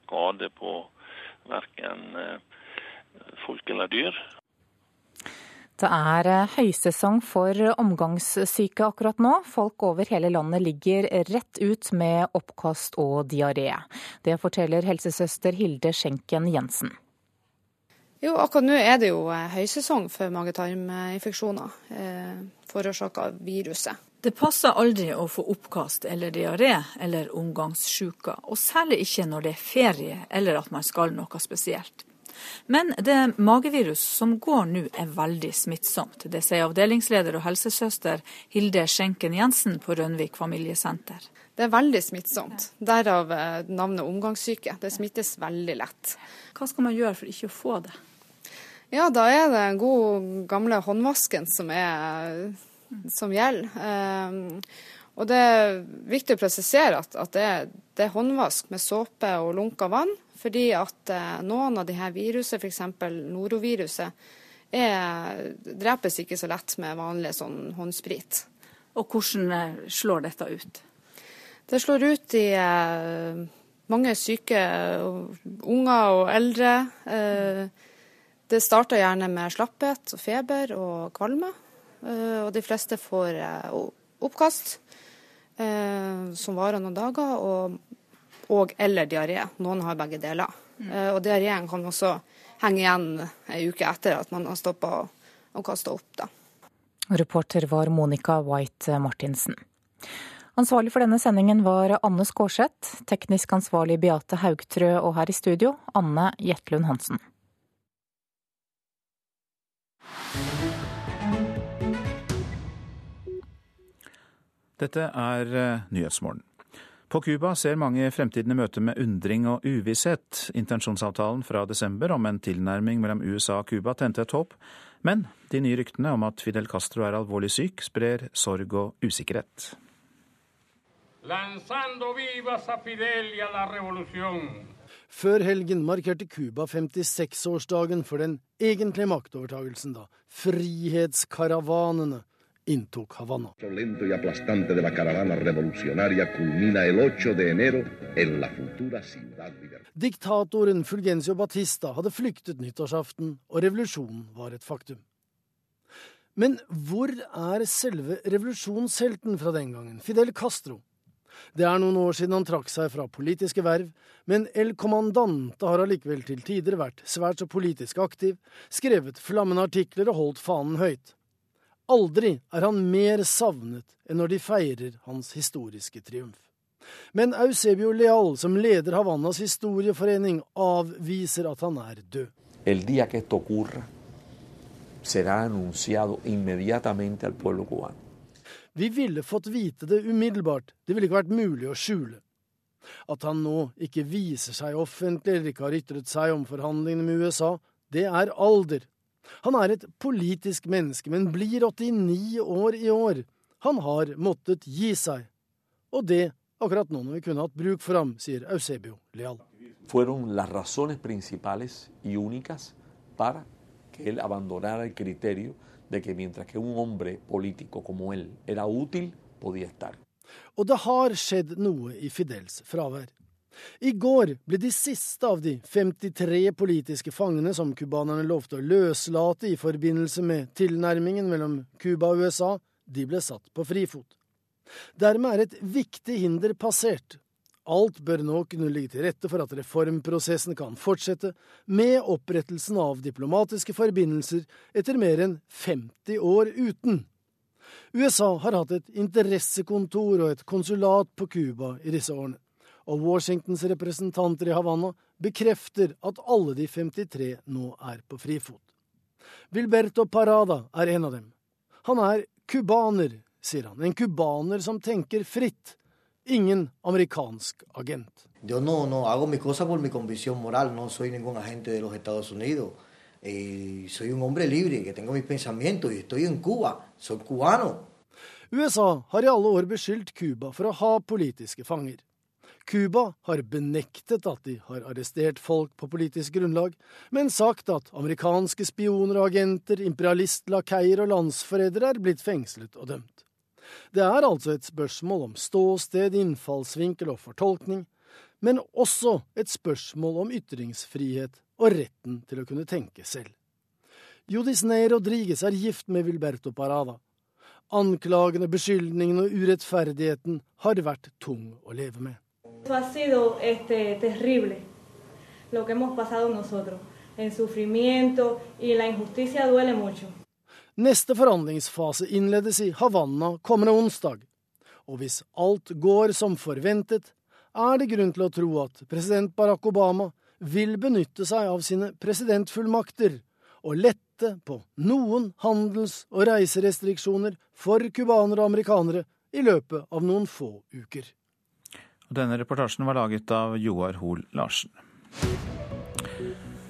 skade på verken folk eller dyr. Det er høysesong for omgangssyke akkurat nå. Folk over hele landet ligger rett ut med oppkast og diaré. Det forteller helsesøster Hilde Schenken Jensen. Jo, akkurat nå er det jo eh, høysesong for magetarminfeksjoner eh, forårsaka av viruset. Det passer aldri å få oppkast eller diaré eller omgangssjuke, og særlig ikke når det er ferie eller at man skal noe spesielt. Men det magevirus som går nå er veldig smittsomt. Det sier avdelingsleder og helsesøster Hilde Skjenken Jensen på Rønvik familiesenter. Det er veldig smittsomt. Derav eh, navnet omgangssyke. Det smittes veldig lett. Hva skal man gjøre for ikke å få det? Ja, da er det den gode, gamle håndvasken som, er, som gjelder. Um, og det er viktig å presisere at, at det, det, er, håndvask med såpe og lunka vann. Fordi at uh, noen av de her virusene, f.eks. noroviruset, er, drepes ikke så lett med vanlig sånn håndsprit. Og hvordan eh, slår dette ut? Det slår ut i uh, mange syke unger og eldre. Det starter gjerne med slapphet og feber og kvalme. Eh, og de fleste får eh, oppkast eh, som varer noen dager, og, og eller diaré. Noen har begge deler. Mm. Og diareen kan også henge igjen ei uke etter at man har stoppa og kasta opp. Da. Reporter var Monica White Martinsen. Ansvarlig for denne sendingen var Anne Skårseth, teknisk ansvarlig Beate Haugtrø og her i studio Anne Jetlund Hansen. Dette er eh, Nyhetsmorgen. På Cuba ser mange fremtiden i møte med undring og uvisshet. Intensjonsavtalen fra desember om en tilnærming mellom USA og Cuba tente et håp, men de nye ryktene om at Fidel Castro er alvorlig syk, sprer sorg og usikkerhet. Før helgen markerte Cuba 56-årsdagen for den egentlige maktovertagelsen, da frihetskaravanene inntok Havanna. Diktatoren Fulgencio Batista hadde flyktet nyttårsaften, og revolusjonen var et faktum. Men hvor er selve revolusjonshelten fra den gangen, Fidel Castro? Det er noen år siden han trakk seg fra politiske verv, men El Comandante har allikevel til tider vært svært så politisk aktiv, skrevet flammende artikler og holdt fanen høyt. Aldri er han mer savnet enn når de feirer hans historiske triumf. Men Eusebio Leal, som leder Havannas historieforening, avviser at han er død. El día que esto ocurra, será anunciado inmediatamente al pueblo cubano. Vi ville fått vite det umiddelbart, det ville ikke vært mulig å skjule. At han nå ikke viser seg offentlig eller ikke har ytret seg om forhandlingene med USA, det er alder. Han er et politisk menneske, men blir 89 år i år. Han har måttet gi seg. Og det akkurat nå når vi kunne hatt bruk for ham, sier Eusebio Leal. Fueron las razones principales y únicas para que él abandonara el criterio de que mientras que un hombre político como él era útil, podía estar. Og det har skjedd noe i Fidels fravær. I går ble de siste av de 53 politiske fangene som cubanerne lovte å løslate i forbindelse med tilnærmingen mellom Cuba og USA, de ble satt på frifot. Dermed er et viktig hinder passert. Alt bør nå kunne ligge til rette for at reformprosessen kan fortsette, med opprettelsen av diplomatiske forbindelser etter mer enn 50 år uten. USA har hatt et interessekontor og et konsulat på Cuba i disse årene og Washingtons representanter i Havanna bekrefter at alle de 53 nå er på frifot. Vilberto Parada er en av dem. Han er cubaner, sier han. En cubaner som tenker fritt. Ingen amerikansk agent. Yo no, no hago mi cosa por mi convicción moral, no soy ningún agente de los Estados Unidos. Eh, soy un hombre libre, que tengo mis pensamientos y estoy en Cuba. Soy cubano. USA har i alle år beskyldt Cuba for å ha politiske fanger. Cuba har benektet at de har arrestert folk på politisk grunnlag, men sagt at amerikanske spioner og agenter, imperialistlakeier og landsforrædere er blitt fengslet og dømt. Det er altså et spørsmål om ståsted, innfallsvinkel og fortolkning, men også et spørsmål om ytringsfrihet og retten til å kunne tenke selv. Judisne Rodriguez er gift med Wilberto Parada. Anklagene, beskyldningene og urettferdigheten har vært tung å leve med. Eso ha sido este, terrible lo que hemos pasado nosotros. El sufrimiento y la injusticia duele mucho. Neste forhandlingsfase innledes i Havanna kommende onsdag. Og hvis alt går som forventet, er det grunn til å tro at president Barack Obama vil benytte seg av sine presidentfullmakter og lette på noen handels- og reiserestriksjoner for cubanere og amerikanere i løpet av noen få uker. Denne reportasjen var laget av Joar Hoel Larsen.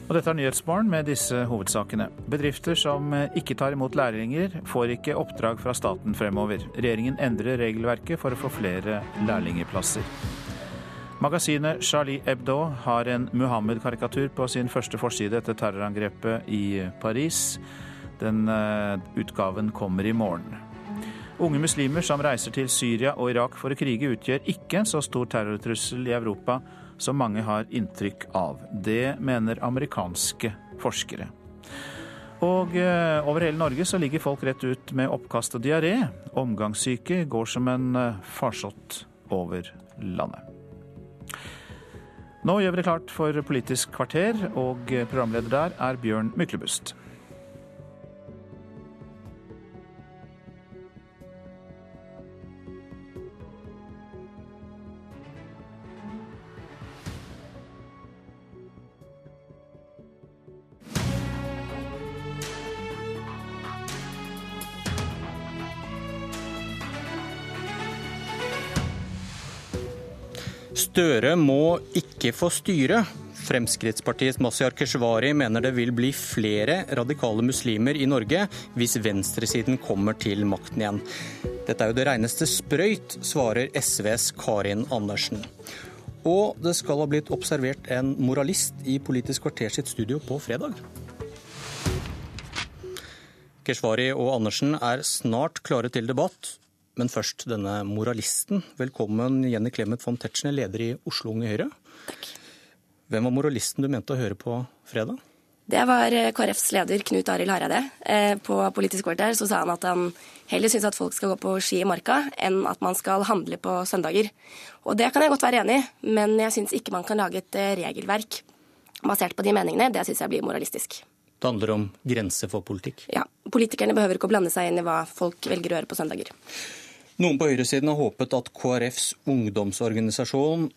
Og dette er Nyhetsmorgen med disse hovedsakene. Bedrifter som ikke tar imot lærlinger, får ikke oppdrag fra staten fremover. Regjeringen endrer regelverket for å få flere lærlingplasser. Magasinet Charlie Hebdo har en Muhammed-karikatur på sin første forside etter terrorangrepet i Paris. Den eh, utgaven kommer i morgen. Unge muslimer som reiser til Syria og Irak for å krige, utgjør ikke en så stor terrortrussel i Europa som mange har inntrykk av. Det mener amerikanske forskere. Og eh, over hele Norge så ligger folk rett ut med oppkast og diaré. Omgangssyke går som en eh, farsott over landet. Nå gjør vi det klart for Politisk kvarter, og programleder der er Bjørn Myklebust. Støre må ikke få styre. Fremskrittspartiets Masihar Keshvari mener det vil bli flere radikale muslimer i Norge hvis venstresiden kommer til makten igjen. Dette er jo det reineste sprøyt, svarer SVs Karin Andersen. Og det skal ha blitt observert en moralist i Politisk kvarter sitt studio på fredag. Keshvari og Andersen er snart klare til debatt. Men først denne moralisten. Velkommen Jenny Clemet von Tetzschner, leder i Oslo Unge Høyre. Takk. Hvem var moralisten du mente å høre på fredag? Det var eh, KrFs leder Knut Arild Hareide. Eh, på Politisk kvarter så sa han at han heller syns at folk skal gå på ski i marka, enn at man skal handle på søndager. Og det kan jeg godt være enig i, men jeg syns ikke man kan lage et eh, regelverk basert på de meningene. Det syns jeg blir moralistisk. Det handler om grenser for politikk? Ja. Politikerne behøver ikke å blande seg inn i hva folk velger å gjøre på søndager. Noen på høyresiden har håpet at KrFs ungdomsorganisasjon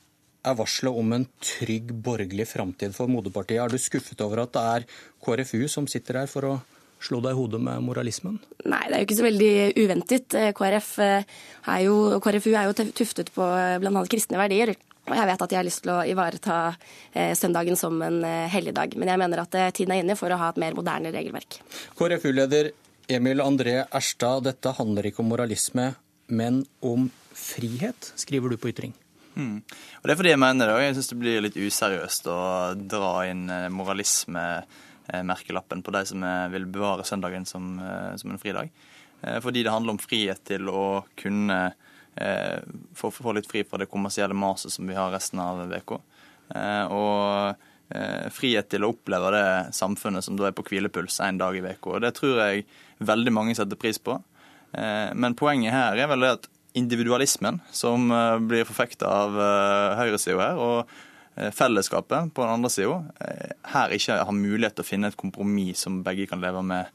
er varselet om en trygg borgerlig framtid for moderpartiet. Er du skuffet over at det er KrFU som sitter her for å slå deg i hodet med moralismen? Nei, det er jo ikke så veldig uventet. KrF er jo, KrFU er jo tuftet på bl.a. kristne verdier. Og jeg vet at de har lyst til å ivareta søndagen som en helligdag. Men jeg mener at tiden er inne for å ha et mer moderne regelverk. KrFU-leder Emil André Erstad, dette handler ikke om moralisme, men om frihet, skriver du på ytring. Mm. Og Det er fordi jeg mener det, og jeg syns det blir litt useriøst å dra inn moralismemerkelappen på de som vil bevare søndagen som, som, en fridag. Fordi det handler om frihet til å kunne få, få litt fri fra det kommersielle maset som vi har resten av uka. Og frihet til å oppleve det samfunnet som da er på hvilepuls én dag i uka. Det tror jeg veldig mange setter pris på. Men poenget her er vel at individualismen som blir forfekta av høyresida her, og fellesskapet på den andre sida, her ikke har mulighet til å finne et kompromiss som begge kan leve med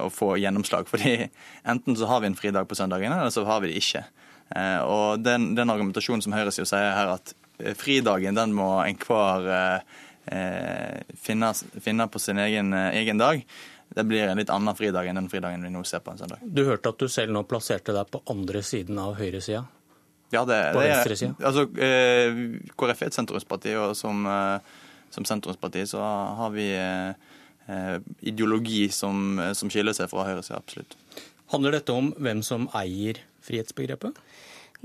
og få gjennomslag. Fordi enten så har vi en fridag på søndagene, eller så har vi det ikke. Og den, den argumentasjonen som høyresida sier her, at fridagen den må enhver finne, finne på sin egen, egen dag, det blir en litt annen fridag enn den fridagen vi nå ser på en søndag. Du hørte at du selv nå plasserte deg på andre siden av høyresida? Ja, det, på det er Altså, eh, KrF er et sentrumsparti, og som, eh, som sentrumsparti så har vi eh, ideologi som, som skiller seg fra høyresida, absolutt. Handler dette om hvem som eier frihetsbegrepet?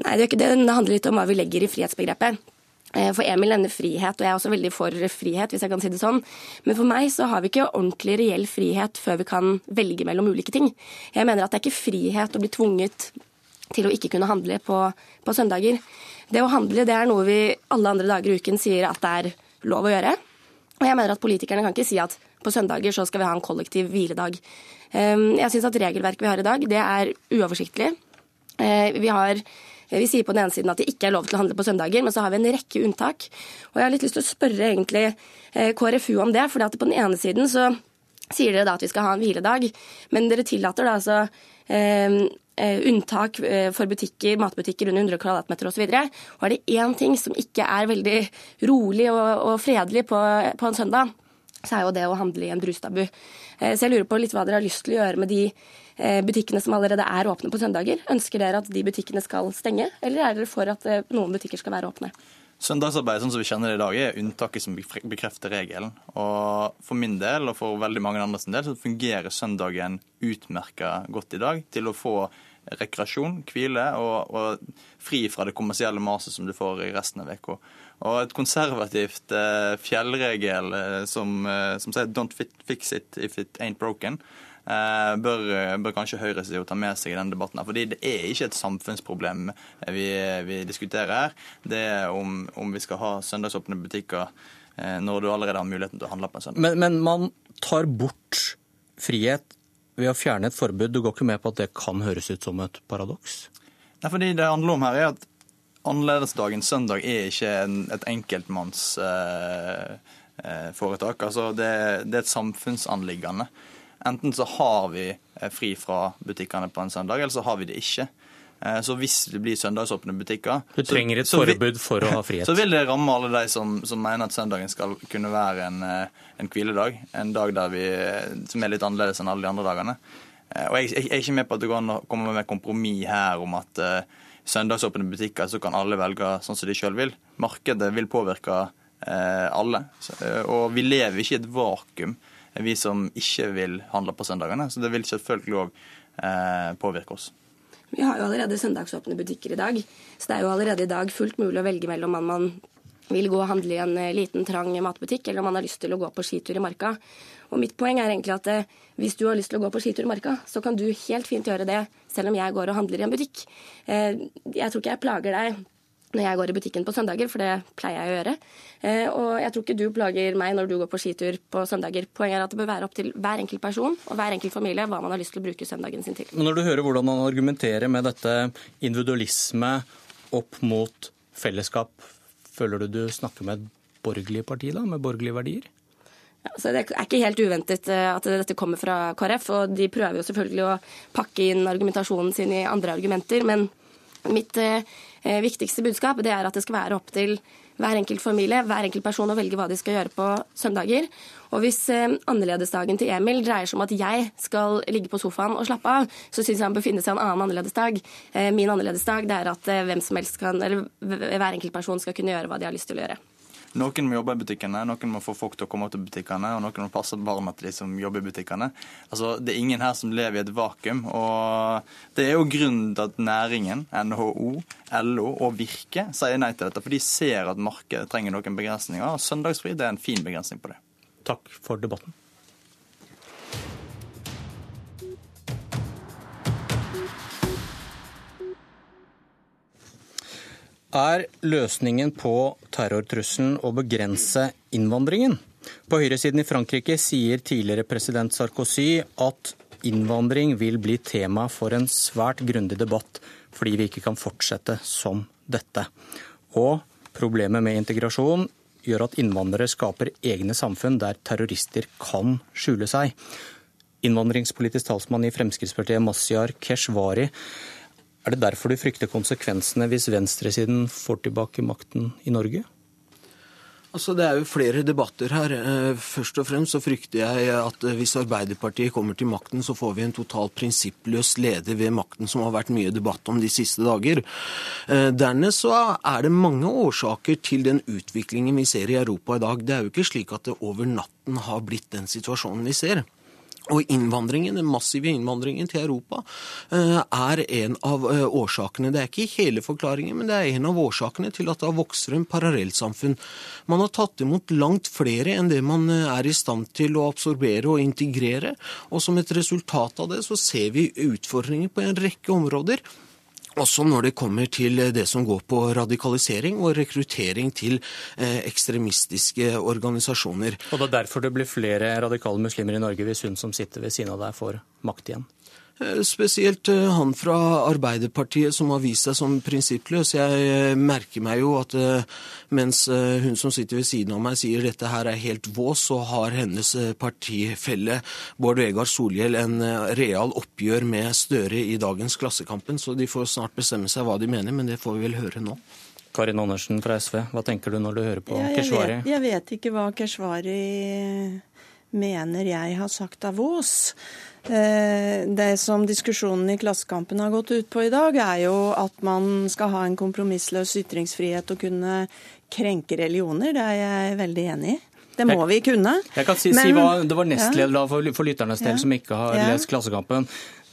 Nei, det, det handler litt om hva vi legger i frihetsbegrepet. Eh, for Emil nevner frihet, og jeg er også veldig for frihet, hvis jeg kan si det sånn. Men for meg så har vi ikke ordentlig reell frihet før vi kan velge mellom ulike ting. Jeg mener at det er ikke frihet å bli tvunget til å ikke kunne handle på, på søndager. Det å handle det er noe vi alle andre dager i uken sier at det er lov å gjøre. Og jeg mener at politikerne kan ikke si at på søndager så skal vi ha en kollektiv hviledag. Ehm, jeg syns at regelverket vi har i dag, det er uoversiktlig. Eh, vi har vi sier på den ene siden at det ikke er lov til å handle på søndager, men så har vi en rekke unntak. Og jeg har litt lyst til å spørre egentlig eh, KrFU om det. for på den ene siden så sier dere da at vi skal ha en hviledag, men dere tillater da altså eh, Eh, unntak eh, for butikker, matbutikker under 100 kvadratmeter osv. Og, er det én ting som ikke er veldig rolig og, og fredelig på, på, en søndag, så er jo det å handle i en brustabu. Eh, så jeg lurer på litt hva dere har lyst til å gjøre med de butikkene som allerede er åpne på søndager. Ønsker dere at de butikkene skal stenge, eller er dere for at noen butikker skal være åpne? Søndagsarbeid sånn som vi kjenner det i dag, er unntaket som bekrefter regelen. Og For min del og for veldig mange andre sin del så fungerer søndagen utmerka godt i dag til å få rekreasjon, hvile og, og, fri fra det kommersielle maset som du får i resten av uka. Og et konservativt eh, fjellregel eh, som, eh, som, sier 'don't fix it if it ain't broken', eh, bør, bør, kanskje høyresida ta med seg i denne debatten. her, fordi det er ikke et samfunnsproblem vi, vi diskuterer her. Det er om, om vi skal ha søndagsåpne butikker eh, når du allerede har muligheten til å handle på en søndag. Men, men man tar bort frihet ved å fjerne et forbud. Du går ikke med på at det kan høres ut som et paradoks? Nei, fordi Det handler om her er at annerledesdagen søndag er ikke en, et enkeltmannsforetak. Eh, eh, altså det, det, er et samfunnsanliggende. Enten så har vi eh, fri fra butikkene på en søndag, eller så har vi det ikke. Eh, så hvis det blir søndagsåpne butikker Du trenger et forbud for å ha frihet? Så vil det ramme alle de som, som mener at søndagen skal kunne være en, eh, en hviledag. En dag vi, som er litt annerledes enn alle de andre dagene. Og jeg, jeg, er ikke med på at det går an å komme med kompromiss her om at uh, søndagsåpne butikker så kan alle velge sånn som de sjøl vil. Markedet vil påvirke uh, alle. Så, uh, og vi lever ikke i et vakuum, vi som ikke vil handle på søndagene. Så det vil selvfølgelig òg påvirke oss. Vi har jo allerede søndagsåpne butikker i dag, så det er jo allerede i dag fullt mulig å velge mellom om man vil gå og handle i en eh, liten, trang matbutikk, eller om man har lyst til å gå på skitur i marka. Og mitt poeng er egentlig at eh, hvis du har lyst til å gå på skitur i marka, så kan du helt fint gjøre det, selv om jeg går og handler i en butikk. Eh, jeg tror ikke jeg plager deg når jeg går i butikken på søndager, for det pleier jeg å gjøre. Eh, og jeg tror ikke du plager meg når du går på skitur på søndager. Poenget er at det bør være opp til hver enkelt person og hver enkelt familie hva man har lyst til å bruke søndagen sin til. Men når du hører hvordan man argumenterer med dette individualisme opp mot fellesskap, føler du du snakker med et borgerlig parti, da, med borgerlige verdier? Ja, så Det er ikke helt uventet eh, at dette kommer fra KrF, og de prøver jo selvfølgelig å pakke inn argumentasjonen sin i andre argumenter. men Mitt eh, viktigste budskap det er at det skal være opp til hver enkelt familie, hver enkelt person å velge hva de skal gjøre på søndager. Og hvis eh, annerledesdagen til Emil dreier seg om at jeg skal ligge på sofaen og slappe av, så syns jeg han bør finne seg en annen annerledesdag. Eh, min annerledesdag er at eh, hvem som helst kan, eller hver enkelt person skal kunne gjøre hva de har lyst til å gjøre. Noen må jobbe i butikkene, noen må få folk til å komme til butikkene, og noen må passe barna til de som jobber i butikkene. Altså, Det er ingen her som lever i et vakuum. og Det er jo grunnen til at næringen, NHO, LO og Virke sier nei til dette. For de ser at markedet trenger noen begrensninger. og Søndagsfri det er en fin begrensning på det. Takk for debatten. Er løsningen på terrortrusselen å begrense innvandringen? På høyresiden i Frankrike sier tidligere president Sarkozy at innvandring vil bli tema for en svært grundig debatt, fordi vi ikke kan fortsette som dette. Og problemet med integrasjon gjør at innvandrere skaper egne samfunn der terrorister kan skjule seg. Innvandringspolitisk talsmann i Fremskrittspartiet, Mazyar Keshvari, er det derfor du frykter konsekvensene hvis venstresiden får tilbake makten i Norge? Altså, Det er jo flere debatter her. Eh, først og fremst så frykter jeg at eh, hvis Arbeiderpartiet kommer til makten, så får vi en totalt prinsippløs leder ved makten, som har vært mye debatt om de siste dager. Eh, dernest så er det mange årsaker til den utviklingen vi ser i Europa i dag. Det er jo ikke slik at det over natten har blitt den situasjonen vi ser. Og innvandringen, den massive innvandringen til Europa eh, er en av eh, årsakene. Det er ikke hele forklaringen, men det er en av årsakene til at det vokser en parallellsamfunn. Man har tatt imot langt flere enn det man eh, er i stand til å absorbere og integrere. Og som et resultat av det så ser vi utfordringer på en rekke områder. Også når det kommer til det som går på radikalisering og rekruttering til eh, ekstremistiske organisasjoner. Og det er derfor det blir flere radikale muslimer i Norge hvis hun som sitter ved siden av deg får makt igjen? Eh, spesielt eh, han fra Arbeiderpartiet som har vist seg som prinsippløs. Jeg eh, merker meg jo at mens hun som sitter ved siden av meg sier dette her er helt vås, så har hennes partifelle Bård Vegar Solhjell en real oppgjør med Støre i dagens Klassekampen. Så de får snart bestemme seg hva de mener, men det får vi vel høre nå. Karin Andersen fra SV, hva tenker du når du hører på ja, jeg Keshvari? Vet, jeg vet ikke hva Keshvari mener jeg har sagt av vås. Eh, det som diskusjonen i Klassekampen har gått ut på i dag, er jo at man skal ha en kompromissløs ytringsfrihet og kunne krenke religioner. Det er jeg veldig enig i. Det må jeg, vi kunne. Jeg kan si, Men, si hva, Det var nestleder ja. for, for lytternes del ja. som ikke har ja. lest Klassekampen.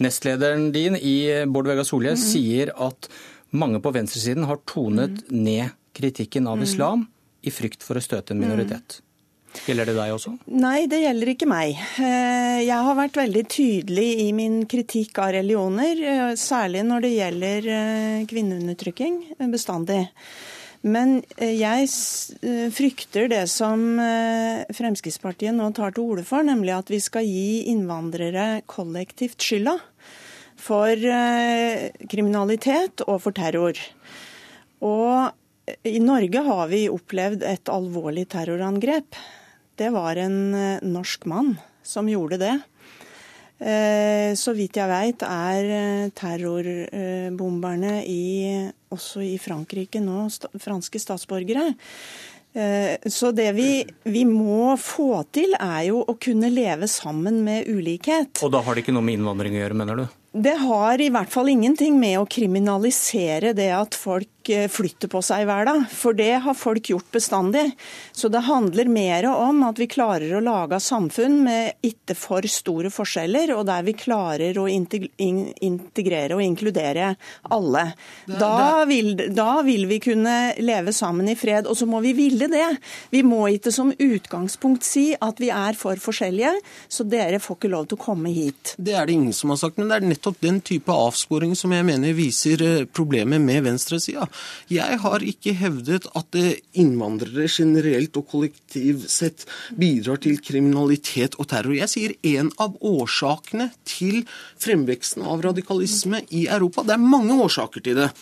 Nestlederen din i Bård Vegar Solhjell mm sier at mange på venstresiden har tonet mm. ned kritikken av mm. islam i frykt for å støte en minoritet. Gjelder det deg også? Nei, det gjelder ikke meg. Eh, jeg har vært veldig tydelig i min kritikk av religioner, eh, særlig når det gjelder eh, kvinneundertrykking, bestandig. Men jeg frykter det som Fremskrittspartiet nå tar til orde for, nemlig at vi skal gi innvandrere kollektivt skylda for kriminalitet og for terror. Og i Norge har vi opplevd et alvorlig terrorangrep det var en eh, norsk mann som gjorde det. Eh, så vidt jeg veit er eh, terrorbomberne i, også i Frankrike nå franske statsborgere. Så det vi, vi, må få til, er jo å kunne leve sammen med ulikhet. Og da har det ikke noe med innvandring å gjøre, mener du? Det har i hvert fall ingenting med å kriminalisere det at folk eh, flytter på seg hver dag, for det har folk gjort bestandig. Så det handler mer om at vi klarer å lage samfunn med ikke for store forskjeller, og der vi klarer å integrere og inkludere alle. Da vil, da vil vi kunne leve sammen i fred, og så må vi ville det. Vi må ikke som utgangspunkt si at vi er for forskjellige, så dere får ikke lov til å komme hit. Det er det ingen som har sagt, men det er nettopp den type avsporing som jeg mener viser eh, problemet med venstresida. Jeg har ikke hevdet at innvandrere generelt og kollektivt sett bidrar til kriminalitet og terror. Jeg sier en av årsakene til fremveksten av radikalisme i Europa. Det er mange årsaker til det.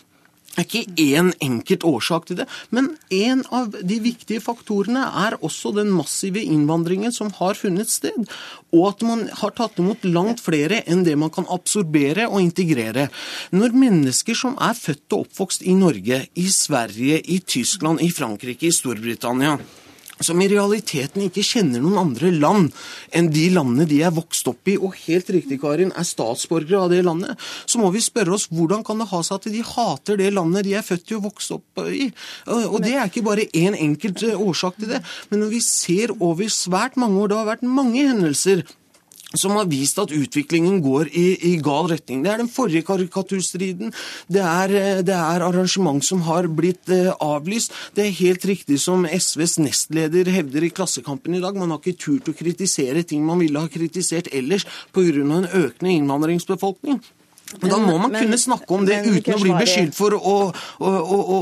Det er ikke én enkelt årsak til det, men en av de viktige faktorene er også den massive innvandringen som har funnet sted, og at man har tatt imot langt flere enn det man kan absorbere og integrere. Når mennesker som er født og oppvokst i Norge, i Sverige, i Tyskland, i Frankrike, i Storbritannia som i realiteten ikke kjenner noen andre land enn de landene de er vokst opp i, og helt riktig, Karin, er statsborgere av det landet, så må vi spørre oss hvordan kan det ha seg at de hater det landet de er født i og vokst opp i? Og det er ikke bare én en enkelt eh, årsak til det, men når vi ser over svært mange år, det har vært mange hendelser som har vist at utviklingen går i, i, gal retning. Det er den forrige karikaturstriden. Det er, eh, det er arrangement som har blitt uh, avlyst. Det er helt riktig som SVs nestleder hevder i Klassekampen i dag. Man har ikke turt å kritisere ting man ville ha kritisert ellers pga. en økende innvandringsbefolkning. Men da må man men, kunne snakke om det uten å bli beskyldt for å, å, å,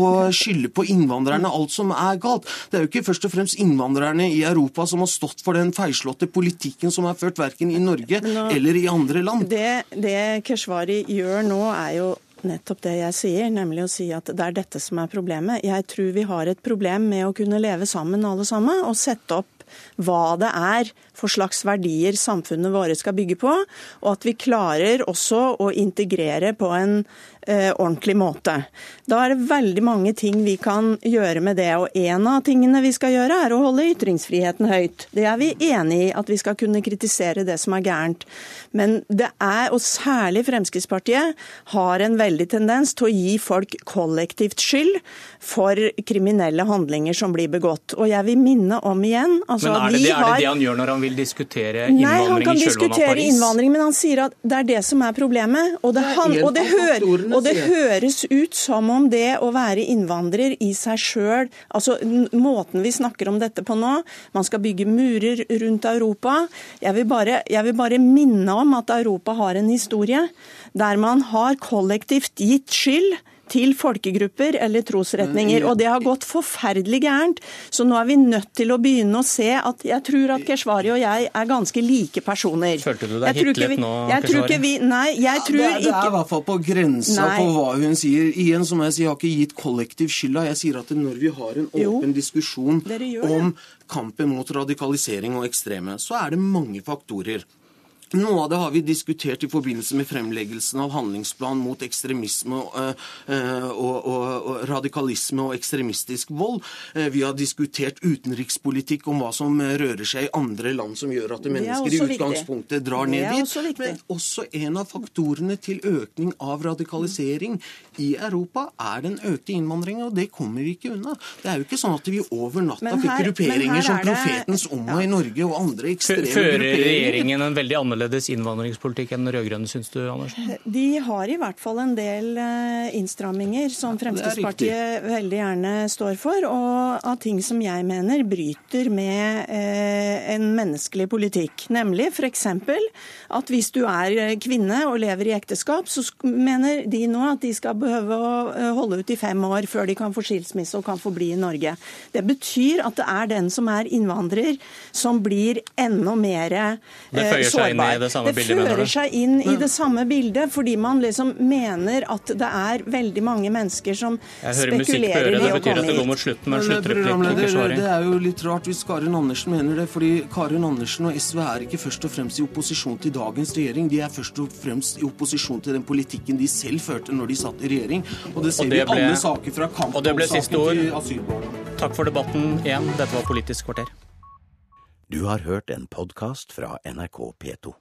å, skylde på innvandrerne alt som er galt. Det er jo ikke først og fremst innvandrerne i Europa som har stått for den feilslåtte politikken som er ført verken i Norge nå, eller i andre land. Det, det Keshvari gjør nå, er jo nettopp det jeg sier, nemlig å si at det er dette som er problemet. Jeg tror vi har et problem med å kunne leve sammen alle sammen, og sette opp hva det er for slags verdier samfunnet våre skal bygge på, og at vi klarer også å integrere på en eh, ordentlig måte. Da er det veldig mange ting vi kan gjøre med det. Og en av tingene vi skal gjøre, er å holde ytringsfriheten høyt. Det er vi enig i, at vi skal kunne kritisere det som er gærent. Men det er, og særlig Fremskrittspartiet, har en veldig tendens til å gi folk kollektivt skyld for kriminelle handlinger som blir begått. Og jeg vil minne om igjen altså Altså, men er det, det, er det det han gjør når han vil diskutere innvandring i Nei, han kan diskutere innvandring, men han sier at det er det som er problemet. Og det, han, og det, av og det høres ut som om det å være innvandrer i seg sjøl Altså måten vi snakker om dette på nå, man skal bygge murer rundt Europa. Jeg vil bare, jeg vil bare minne om at Europa har en historie der man har kollektivt gitt skyld til folkegrupper eller trosretninger. Og det har gått forferdelig gærent. Så nå er vi nødt til å begynne å se at jeg tror at Keshvari og jeg er ganske like personer. Følte du deg hitlet vi- nå, jeg tror ikke Keshvari? vi, Nei, jeg tror det, er, det er i hvert fall på grensa Nei. på hva hun sier. Igjen som jeg sier, jeg har ikke gitt kollektiv skylda. Jeg sier at når vi har en Jo, åpen diskusjon gjør det. om kampen mot radikalisering og ekstreme, så er det mange faktorer. Noe av det har vi diskutert i forbindelse med fremleggelsen av handlingsplan mot ekstremisme og, øh, og, og, og radikalisme og ekstremistisk vold. Eh, Vi har diskutert utenrikspolitikk om hva som eh, rører seg i andre land som gjør at er mennesker i utgangspunktet viktig. drar ned dit. også. Men også en av faktorene til økning av radikalisering i Europa er den økte innvandringen, og det kommer vi ikke unna. Det er jo ikke sånn at vi over natta fikk grupperinger som det- Profetens Omma i Norge og andre ekstreme ekstreme Fører grupperinger. regjeringen en veldig annerledes innvandringspolitikk enn den rød-grønne, syns du, Andersen? De har i hvert fall en del eh, innstramminger som Fremskrittspartiet veldig gjerne står for, og av ting som jeg mener bryter med eh, en menneskelig politikk. Nemlig f.eks. at hvis du er eh, kvinne og lever i ekteskap, så mener de nå at de skal behøve å holde ut i fem år før de kan få skilsmisse og kan få bli i Norge. Det betyr at det er den som er innvandrer som blir enda mer eh, sårbar. Det samme bildet, mener fører du? seg inn i det samme bildet, fordi man liksom mener at det er veldig mange mennesker som Jeg hører musikk på spekulerer øret, i det å betyr at komme det går hit. mot slutten Men, sluttreplikk. programleder, Det er jo litt rart hvis Karin Andersen mener det. fordi Karin Andersen og SV er ikke først og fremst i opposisjon til dagens regjering. De er først og fremst i opposisjon til den politikken de selv førte når de satt i regjering. Og det ser Og vi i ble- alle saker fra det kampsaken til asylbarna. Takk for debatten igjen. Dette var Politisk kvarter. Du har hørt en podkast fra NRK P2.